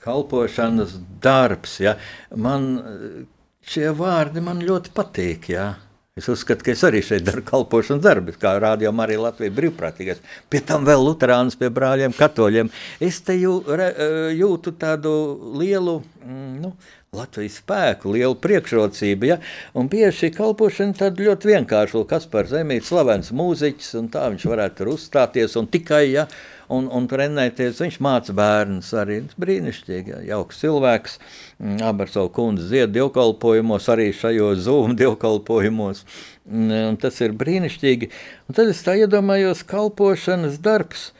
kalpošanas darbs. Ja? Man uh, šie vārdi man ļoti patīk. Ja? Es uzskatu, ka es arī šeit daru kalpošanas darbu, kā rādījumā arī Latvijas brīvprātīgais. Pie tam vēl Lutāns pie brāļiem, katoļiem. Es te jū, re, eh, jūtu tādu lielu. mm, Nu, Latvijas spēku, liela priekšrocība. Ja? Un bieži šī kalpošana tāda ļoti vienkārša. Kas par zemīti slavens mūziķis, un tā viņš varētu tur uzstāties un tikai, ja, un, un trenēties. Viņš māca bērnus arī brīnišķīgi, ja, jauks cilvēks. Mm, Abi ar savu kundzi zied dievkalpojumos, arī šajos zūmu dievkalpojumos. Un, un tas ir brīnišķīgi. Un tad es tā iedomājos, kalpošanas darbs.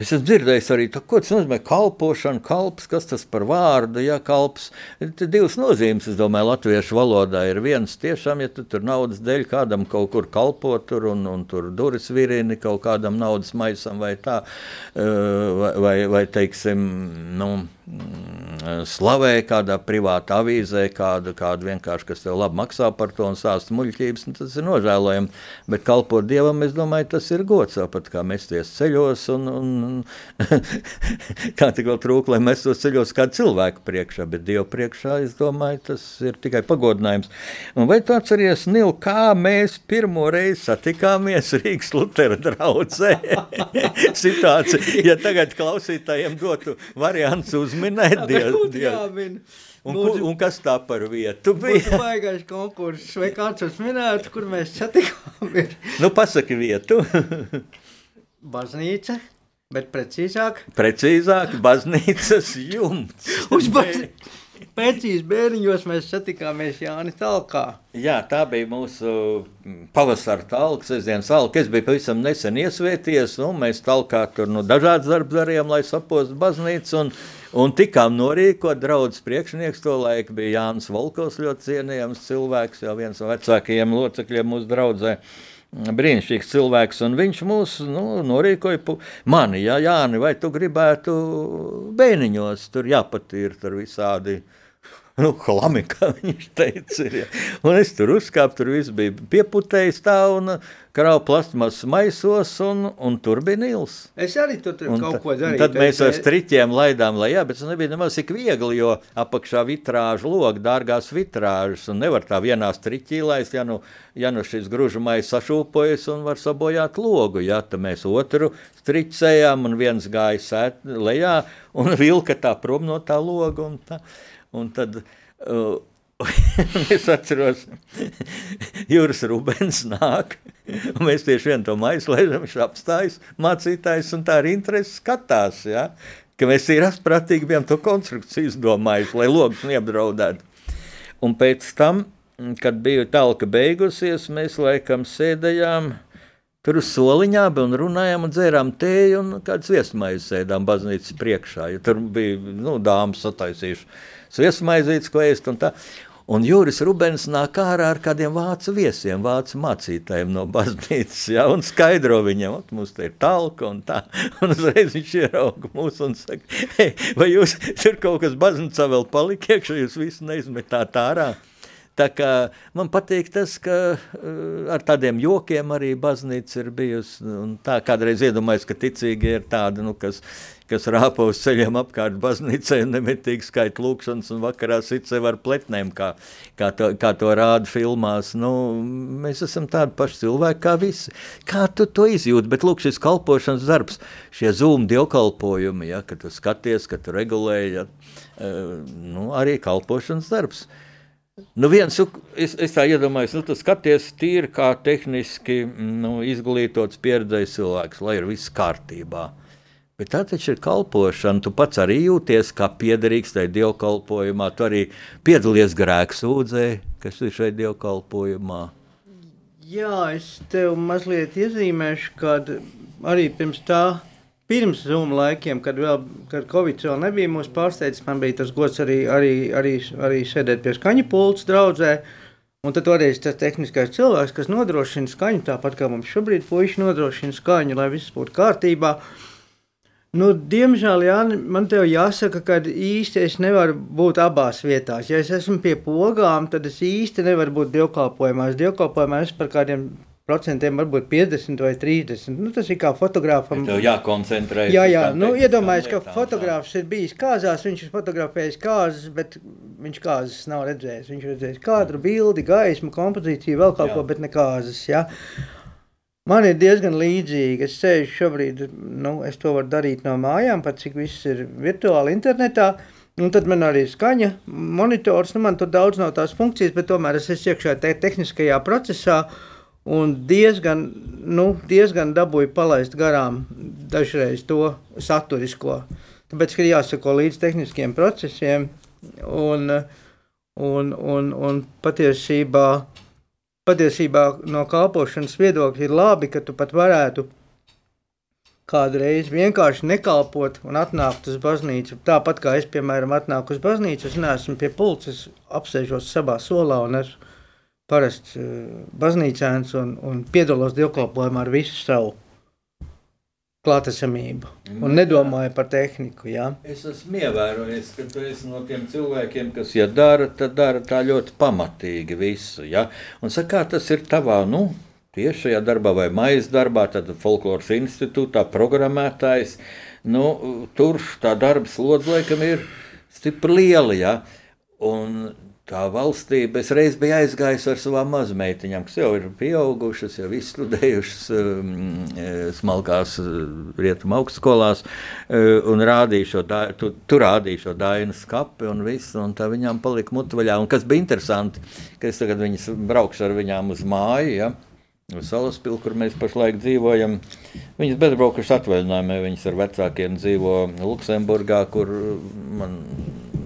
Es esmu dzirdējis arī to, ko tas nozīmē. Kalpošana, kalps, kas tas par vārdu, ja kalps. Te divas nozīmes, es domāju, latviešu valodā ir viens tiešām, ja tu tur naudas dēļ kādam kaut kur kalpo tur un, un tur duris virini kaut kādam naudas maisam vai tā, vai, vai, vai teiksim, nu, slavē kādā privātā avīzē, kādu, kādu vienkārši, kas tev labi maksā par to un sāsta muļķības, un tas ir nožēlojami. Bet kalpot Dievam, es domāju, tas ir gods, tāpat kā mesties ceļos, un, un, un kā tik vēl trūk, lai mēs tos ceļos kādu cilvēku priekšā, bet Dievu priekšā, es domāju, tas ir tikai pagodinājums. Un vai tu atceries, Nil, kā mēs pirmo reizi satikāmies Rīgas Lutera draudzē? Situācija, ja tagad klausītājiem dotu variants uzminēt, Dievu. jāmin. Un, ku, un kas tā par vietu Bija bija? baigais konkurss, vai kāds jūs minētu, kur mēs satikāmies? Nu, pasaki vietu. Baznīca, bet precīzāk Precīzāk, baznīcas jumts. uz baznīcu. Pēcīs bērniņos mēs satikāmies Jāni Talkā. Jā, tā bija mūsu mm, pavasara talka, sestdienas talka. Es biju pavisam nesen iesvēties, un mēs talkā tur nu, dažādas darbs darījām, lai sapostu baznīcu. Un, un tikām norīkot draudzes priekšnieks to laiku bija Jānis Volkovs, ļoti cienījams cilvēks, jau viens no vecākajiem locekļiem mūsu draudzē. Brīnišķīgs cilvēks, un viņš mūs nu, norīkoja. Mani, jā, Jāni, vai tu gribētu bēniņos, tur jāpatīr tur visādi Nu, Klami, kā viņš teica, ir. Ja. Un es tur uzkāpu, tur viss bija pieputējis tā un krāvu plasmas maisos, un, un tur bija Nils. Es arī tur, Un kaut ko darīju. Tad mēs ar striķiem laidām lejā, bet tas nebija nemaz tik viegli, jo apakšā vitrāžu logi, dārgās vitrāžas, un nevar tā vienā striķī laist, ja nu, ja nu šis gružamais sašūpojas un var sabojāt logu, ja, tad mēs otru striķējām, un viens gāja sēt lejā, un vilka tā prom no tā loga, un tā, un tad, uh, es atceros, Jūras Rubens nāk, un mēs tieši vienu to maisu lēžam, viņš apstājas, mācītājs, un tā ar interesi skatās, ja, ka mēs ir asprātīgi bijām to konstrukciju izdomājuši, lai logus neapdraudētu. Un pēc tam, kad bija talka beigusies, mēs laikam sēdējām tur uz soliņā un runājām un dzērām tēju un kādas viesmaiņas sēdām baznīcas priekšā. Jo tur bija nu, dāmas sataisījuši viesmaizītes, ko ēst un tā. Un Juris Rubens nāk ārā ar kādiem vācu viesiem, vācu mācītājiem no baznīcas, ja, un skaidro viņiem, ka mums te ir talka un tā. Un uzreiz viņš ierauga mūs un saka, hei, vai jūs tur kaut kas baznīcā vēl palika iekšā, jūs visu neizmetāt ārā? Tā kā man patīk tas, ka uh, ar tādiem jokiem arī baznīca ir bijusi. Tā kādreiz iedomājos, ka ticīgi ir tādi, nu, kas, kas rāpa uz ceļiem apkārt baznīcai un nemitīgi skaita lūkšanas un vakarā sit sev ar pletnēm, kā, kā, to, kā to rāda filmās. Nu, mēs esam tādi paši cilvēki kā visi. Kā tu to izjūti? Bet lūk, šis kalpošanas darbs, šie zūmu dievkalpojumi, ja, kad tu skaties, ka tu regulēji, ja, uh, nu, arī kalpošanas darbs. Nu viens, es, es tā iedomājos, nu, tu skaties tīri kā tehniski nu, izglītots, pieredzējis cilvēks, lai ir viss kārtībā. Bet tā taču ir kalpošana. Tu pats arī jūties kā piederīgs tajā dievkalpojumā. Tu arī piedalies grēku sūdzē, kas ir šeit dievkalpojumā. Jā, es tev mazliet iezīmēšu, kad arī pirms tā, pirms Zoom laikiem, kad vēl kad Covid vēl nebija mūsu pārsteidzis, man bija tas gods arī, arī, arī, arī sēdēt pie skaņa pults draudzē. Un tad toreiz tas tehniskais cilvēks, kas nodrošina skaņu, tāpat kā mums šobrīd puiši nodrošina skaņu, lai viss būtu kārtībā. Nu, diemžēl, Jāni, man te jāsaka, ka īsti es nevaru būt abās vietās. Ja es esmu pie pogām, tad es īsti nevaru būt dievkalpojumā. Es dievkalpojumā esmu par kādiem procentiem, varbūt 50 vai 30. Nu, tas ir kā fotogrāfam. Tev jākoncentrējas. Jā, jā, nu, iedomājieties, ka lietām, fotogrāfs ir bijis kāzās, viņš ir fotografējis kāzas, bet viņš kāzas nav redzējis. Viņš ir redzējis kadru, bildi, gaismu, kompozīciju, vēl kaut Jā. ko, bet ne kāzas. Jā. Man ir diezgan līdzīgi. Es sēžu šobrīd, nu, es to varu darīt no mājām, pat cik viss ir virtuāli internetā. Un tad man arī ir skaņa, monitors, nu, man tur daudz nav tās funkcijas, bet tomēr es esmu iekšā te tehniskajā procesā. Un diezgan, nu, diezgan dabūju palaist garām dažreiz to saturisko. Tāpēc, ka ir jāsako līdz tehniskiem procesiem. Un, un, un, un patiesībā, patiesībā no kalpošanas viedokļa ir labi, ka tu pat varētu kādreiz vienkārši nekalpot un atnākt uz baznīcu. Tāpat kā es, piemēram, atnāku uz baznīcu, es neesmu pie pulces, apsēžos savā solā un esmu parasts uh, baznīcēns un, un piedalos dievkalpojumā ar visu savu klātesamību un nedomāju par tehniku. Jā. Es esmu ievērojis, ka tu esi no tiem cilvēkiem, kas, ja dara, tad dara tā ļoti pamatīgi visu. Ja? Un saka, kā tas ir tavā, nu, tiešajā darbā vai maijas darbā, tad folkloras institūtā programmētājs, nu, tur tā darba slodze laikam ir stipri liela, ja? Un tā valstība, es reiz biju aizgājis ar savām mazmeitiņām, kas jau ir pieaugušas, jau izstudējušas um, eh, smalkās eh, rietumu augstskolās, eh, un rādīju šo, tu, tu rādīju šo dainu skapi un visu, un tā viņām palika mutvaļā. Un kas bija interesanti, ka es tagad viņas braukšu ar viņām uz māju, ja, uz Salaspili, kur mēs pašlaik dzīvojam. Viņas bezbraukušas atvaļinājumā, viņas ar vecākiem dzīvo Luksemburgā, kur man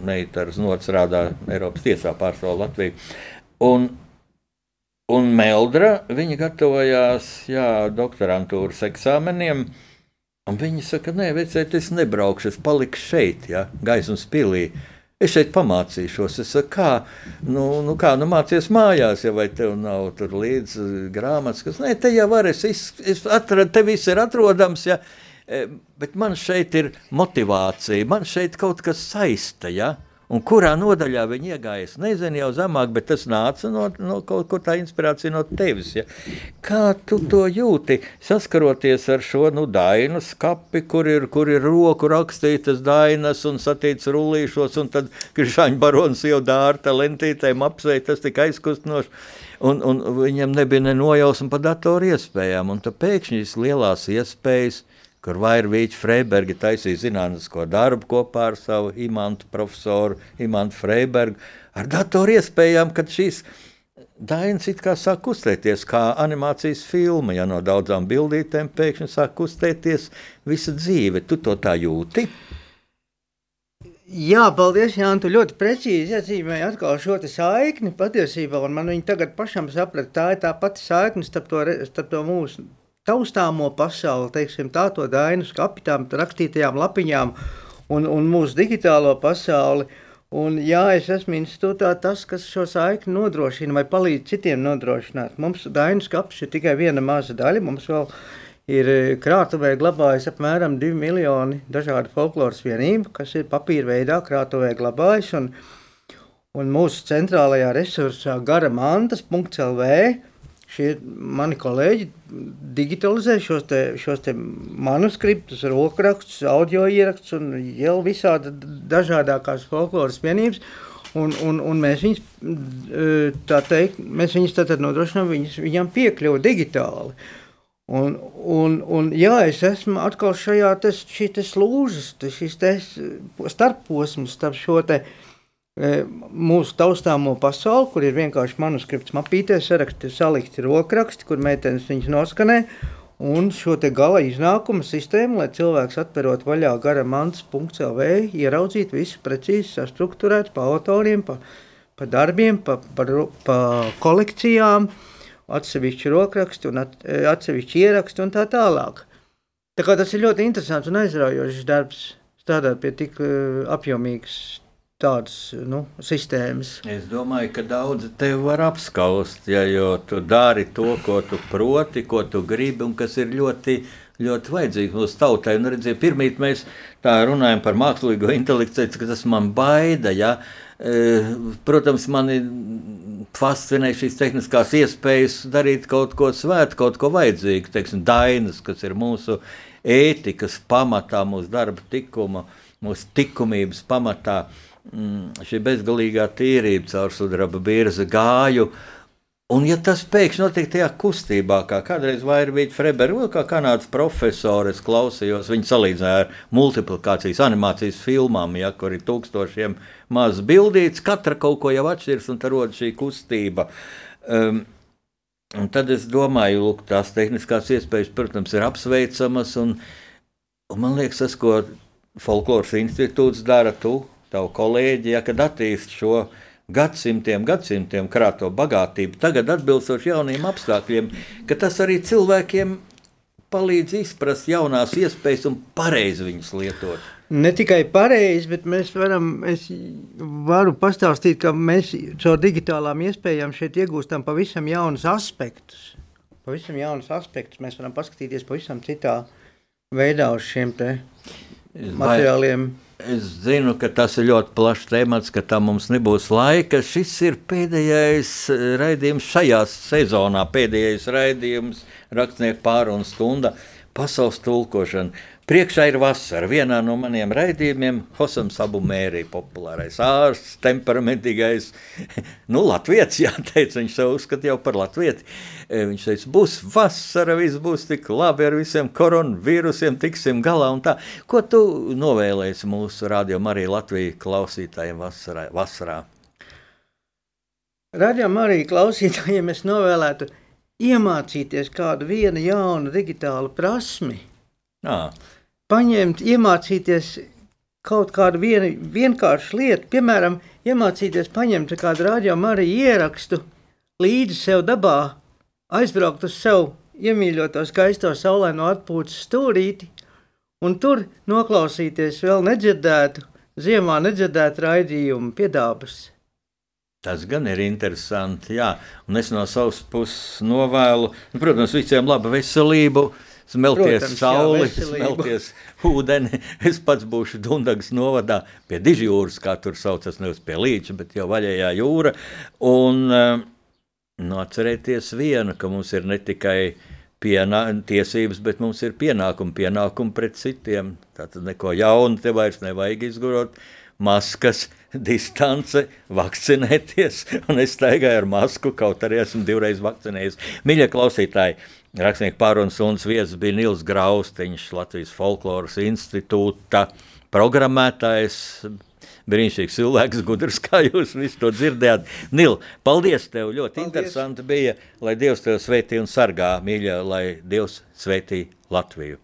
meita ar znots strādā Eiropas tiesā pārstāv Latviju. Un, un Meldra, viņa gatavojās jā, doktorantūras eksāmeniem. Un viņi saka, nē, vecēt, es nebraukšu, es palikšu šeit, ja, gaismas pilī. Es šeit pamācīšos. Es saku, kā, nu, nu, kā nu mācies mājās, ja vai tev nav tur līdzi grāmatas, kas, nē, te jau var, es, es, es atradu, te viss ir atrodams, ja, E, bet man šeit ir motivācija, man šeit kaut kas saista. Ja? Un kurā nodaļā viņi iegāja, es nezinu, jau zemāk, bet tas nāca no, no kaut kur tā inspirācija no tevis. Ja? Kā tu to jūti, saskaroties ar šo nu, dainu skapi, kur ir, kur ir roku rakstītas dainas un satīts rullīšos, un tad Krišāņa barons jau dārta lentītēm apsveic, tas tik aizkustinoši. Un, un viņam nebija ne nojausma par datoru iespējām, un tad pēkšņi šīs lielās iespējas – kur Vairvīķa Freiberga taisīja zinātnisko darbu kopā ar savu imantu profesoru Imantu Freibergu, ar datoru iespējām, kad šīs dainas it kā sāk kustēties, kā animācijas filma, ja no daudzām bildītēm pēkšņi sāk kustēties visa dzīve. Tu to tā jūti? Jā, paldies, Jānis. Tu ļoti precīzi iezīmēji atkal šo saikni patiesībā, un man viņa tagad pašam saprat, tā ir tā pati saikne starp to, starp to mūsu taustāmo pasauli, teiksim, tā to dainas kapitām, rakstītajām lapiņām un, un mūsu digitālo pasauli. Un, jā, es esmu institūtā tas, kas šo saikni nodrošina vai palīdz citiem nodrošināt. Mums dainas kaps ir tikai viena maza daļa. Mums vēl ir e, krātuvē glabājas apmēram 2 miljoni dažādu folkloras vienību, kas ir papīra veidā krātuvē glabājas. Un, un mūsu centrālajā resursā gara mantas.lv šie mani kolēģi digitalizē šos, te, šos te manuskriptus, rokrakstus, audio ierakstus un jau visādi dažādākās folkloras vienības. Un, un, un mēs viņus, tā teikt, mēs viņus tātad nodrošinām, viņus, viņam piekļuvu digitāli. Un, un, un jā, es esmu atkal šajā te, šī te slūžas, te, šis te starposms starp šo te uh, mūsu taustāmo pasauli, kur ir vienkārši manuskripts mapītē, saraksti, salikti rokraksti, kur meitenes viņus noskanē, un šo te gala iznākuma sistēmu, lai cilvēks atverot vaļā gara mantas.lv, ieraudzītu visu precīzi sastruktūrēt pa autoriem, pa, pa darbiem, pa, pa, pa kolekcijām, atsevišķi rokraksti un at, e, atsevišķi ieraksti un tā tālāk. Tā kā tas ir ļoti interesants un aizraujošs darbs strādāt pie tik uh, apjomīgas tādas nu, sistēmas. Es domāju, ka daudzi tevi var apskaust, ja, tu dari to, ko tu proti, ko tu gribi, un kas ir ļoti, ļoti vajadzīgs mūsu tautai. Un, redziet, pirmīt mēs tā runājam par mākslīgo intelektu, ka tas man baida. Ja. E, protams, mani fascinē šīs tehniskās iespējas darīt kaut ko svētu, kaut ko vajadzīgu, teiksim, dainas, kas ir mūsu ētikas pamatā, mūsu darba tikuma, mūsu likumības pamatā. Uh, šī bezgalīgā tīrība caur sudraba bīrza gāju. Un, ja tas pēkšņi notiek tajā kustībā, kā kādreiz Vairvīta Freberga, kā kanādas profesores klausījos, viņa salīdzināja ar multiplikācijas animācijas filmām, ja, kur ir tūkstošiem maz bildīts, katra kaut ko jau atšķirs, un tad rodas šī kustība. Um, un tad es domāju, ka tās tehniskās iespējas, protams, ir apsveicamas, un, un man liekas, tas, ko Folkloras institūts dara, tu tavu kolēģi, ja, kad attīst šo gadsimtiem, gadsimtiem krāto bagātību, tagad atbilstoši jauniem apstākļiem, ka tas arī cilvēkiem palīdz izprast jaunās iespējas un pareizi viņas lietot. Ne tikai pareizi, bet mēs varam, es varu pastāstīt, ka mēs caur digitālām iespējām šeit iegūstam pavisam jaunus aspektus. Pavisam jaunus aspektus mēs varam paskatīties pavisam citā veidā uz šiem te materiāliem. Vai Es zinu, ka tas ir ļoti plašs temats, ka tam mums nebūs laika. Šis ir pēdējais eh, raidījums šajā sezonā, pēdējais raidījums rakstnieku pārunu stunda pasaules tulkošana. Priekšā ir vasara. Vienā no maniem raidījumiem Hosams Abu Mērī, populārais ārsts, temperamentīgais, nu, latviets, jāteic, viņš sev uzskata jau par latvieti. E, viņš teica, būs vasara, viss būs tik labi ar visiem koronavīrusiem, tiksim galā un tā. Ko tu novēlēsi mūsu radio Marija Latvija klausītājiem vasarā? vasarā? Radio Marija klausītājiem es novēlētu iemācīties kādu vienu jaunu digitālu prasmi. À. Paņemt, iemācīties kaut kādu vien, vienkāršu lietu, piemēram, iemācīties paņemt kādu rādījumu arī ierakstu līdzi sev dabā, aizbraukt uz sev iemīļoto skaisto saulaino atpūtas stūrīti un tur noklausīties vēl nedzirdētu, ziemā nedzirdētu raidījumu pie dabas. Tas gan ir interesanti. Jā, un es no savas puses novēlu, nu, protams, visiem labu veselību. Smelties Protams, sauli, jā, smelties ūdeni. Es pats būšu Dunkas novadā pie Dižjūras, kā tur saucas, nevis pie Līča, bet jau vaļējā jūra. Un uh, nu, atcerieties vienu, ka mums ir ne tikai pienā, tiesības, bet mums ir pienākumi, pienākumi pret citiem. Tātad neko jaunu te vairs nevajag izgurot. Maskas, distance, vakcinēties. Un es staigāju ar masku, kaut arī esmu divreiz vakcinējies. Mīļie klausītāji, rakstnieku pārunas un viesis bija Nils Graustiņš, Latvijas folkloras institūta programmētājs. Brīnišķīgs cilvēks, gudrs, kā jūs visi to dzirdējāt. Nil, paldies tev! Ļoti paldies. interesanti bija, lai Dievs tevi svētī un sargā, mīļā, lai Dievs svētī Latviju.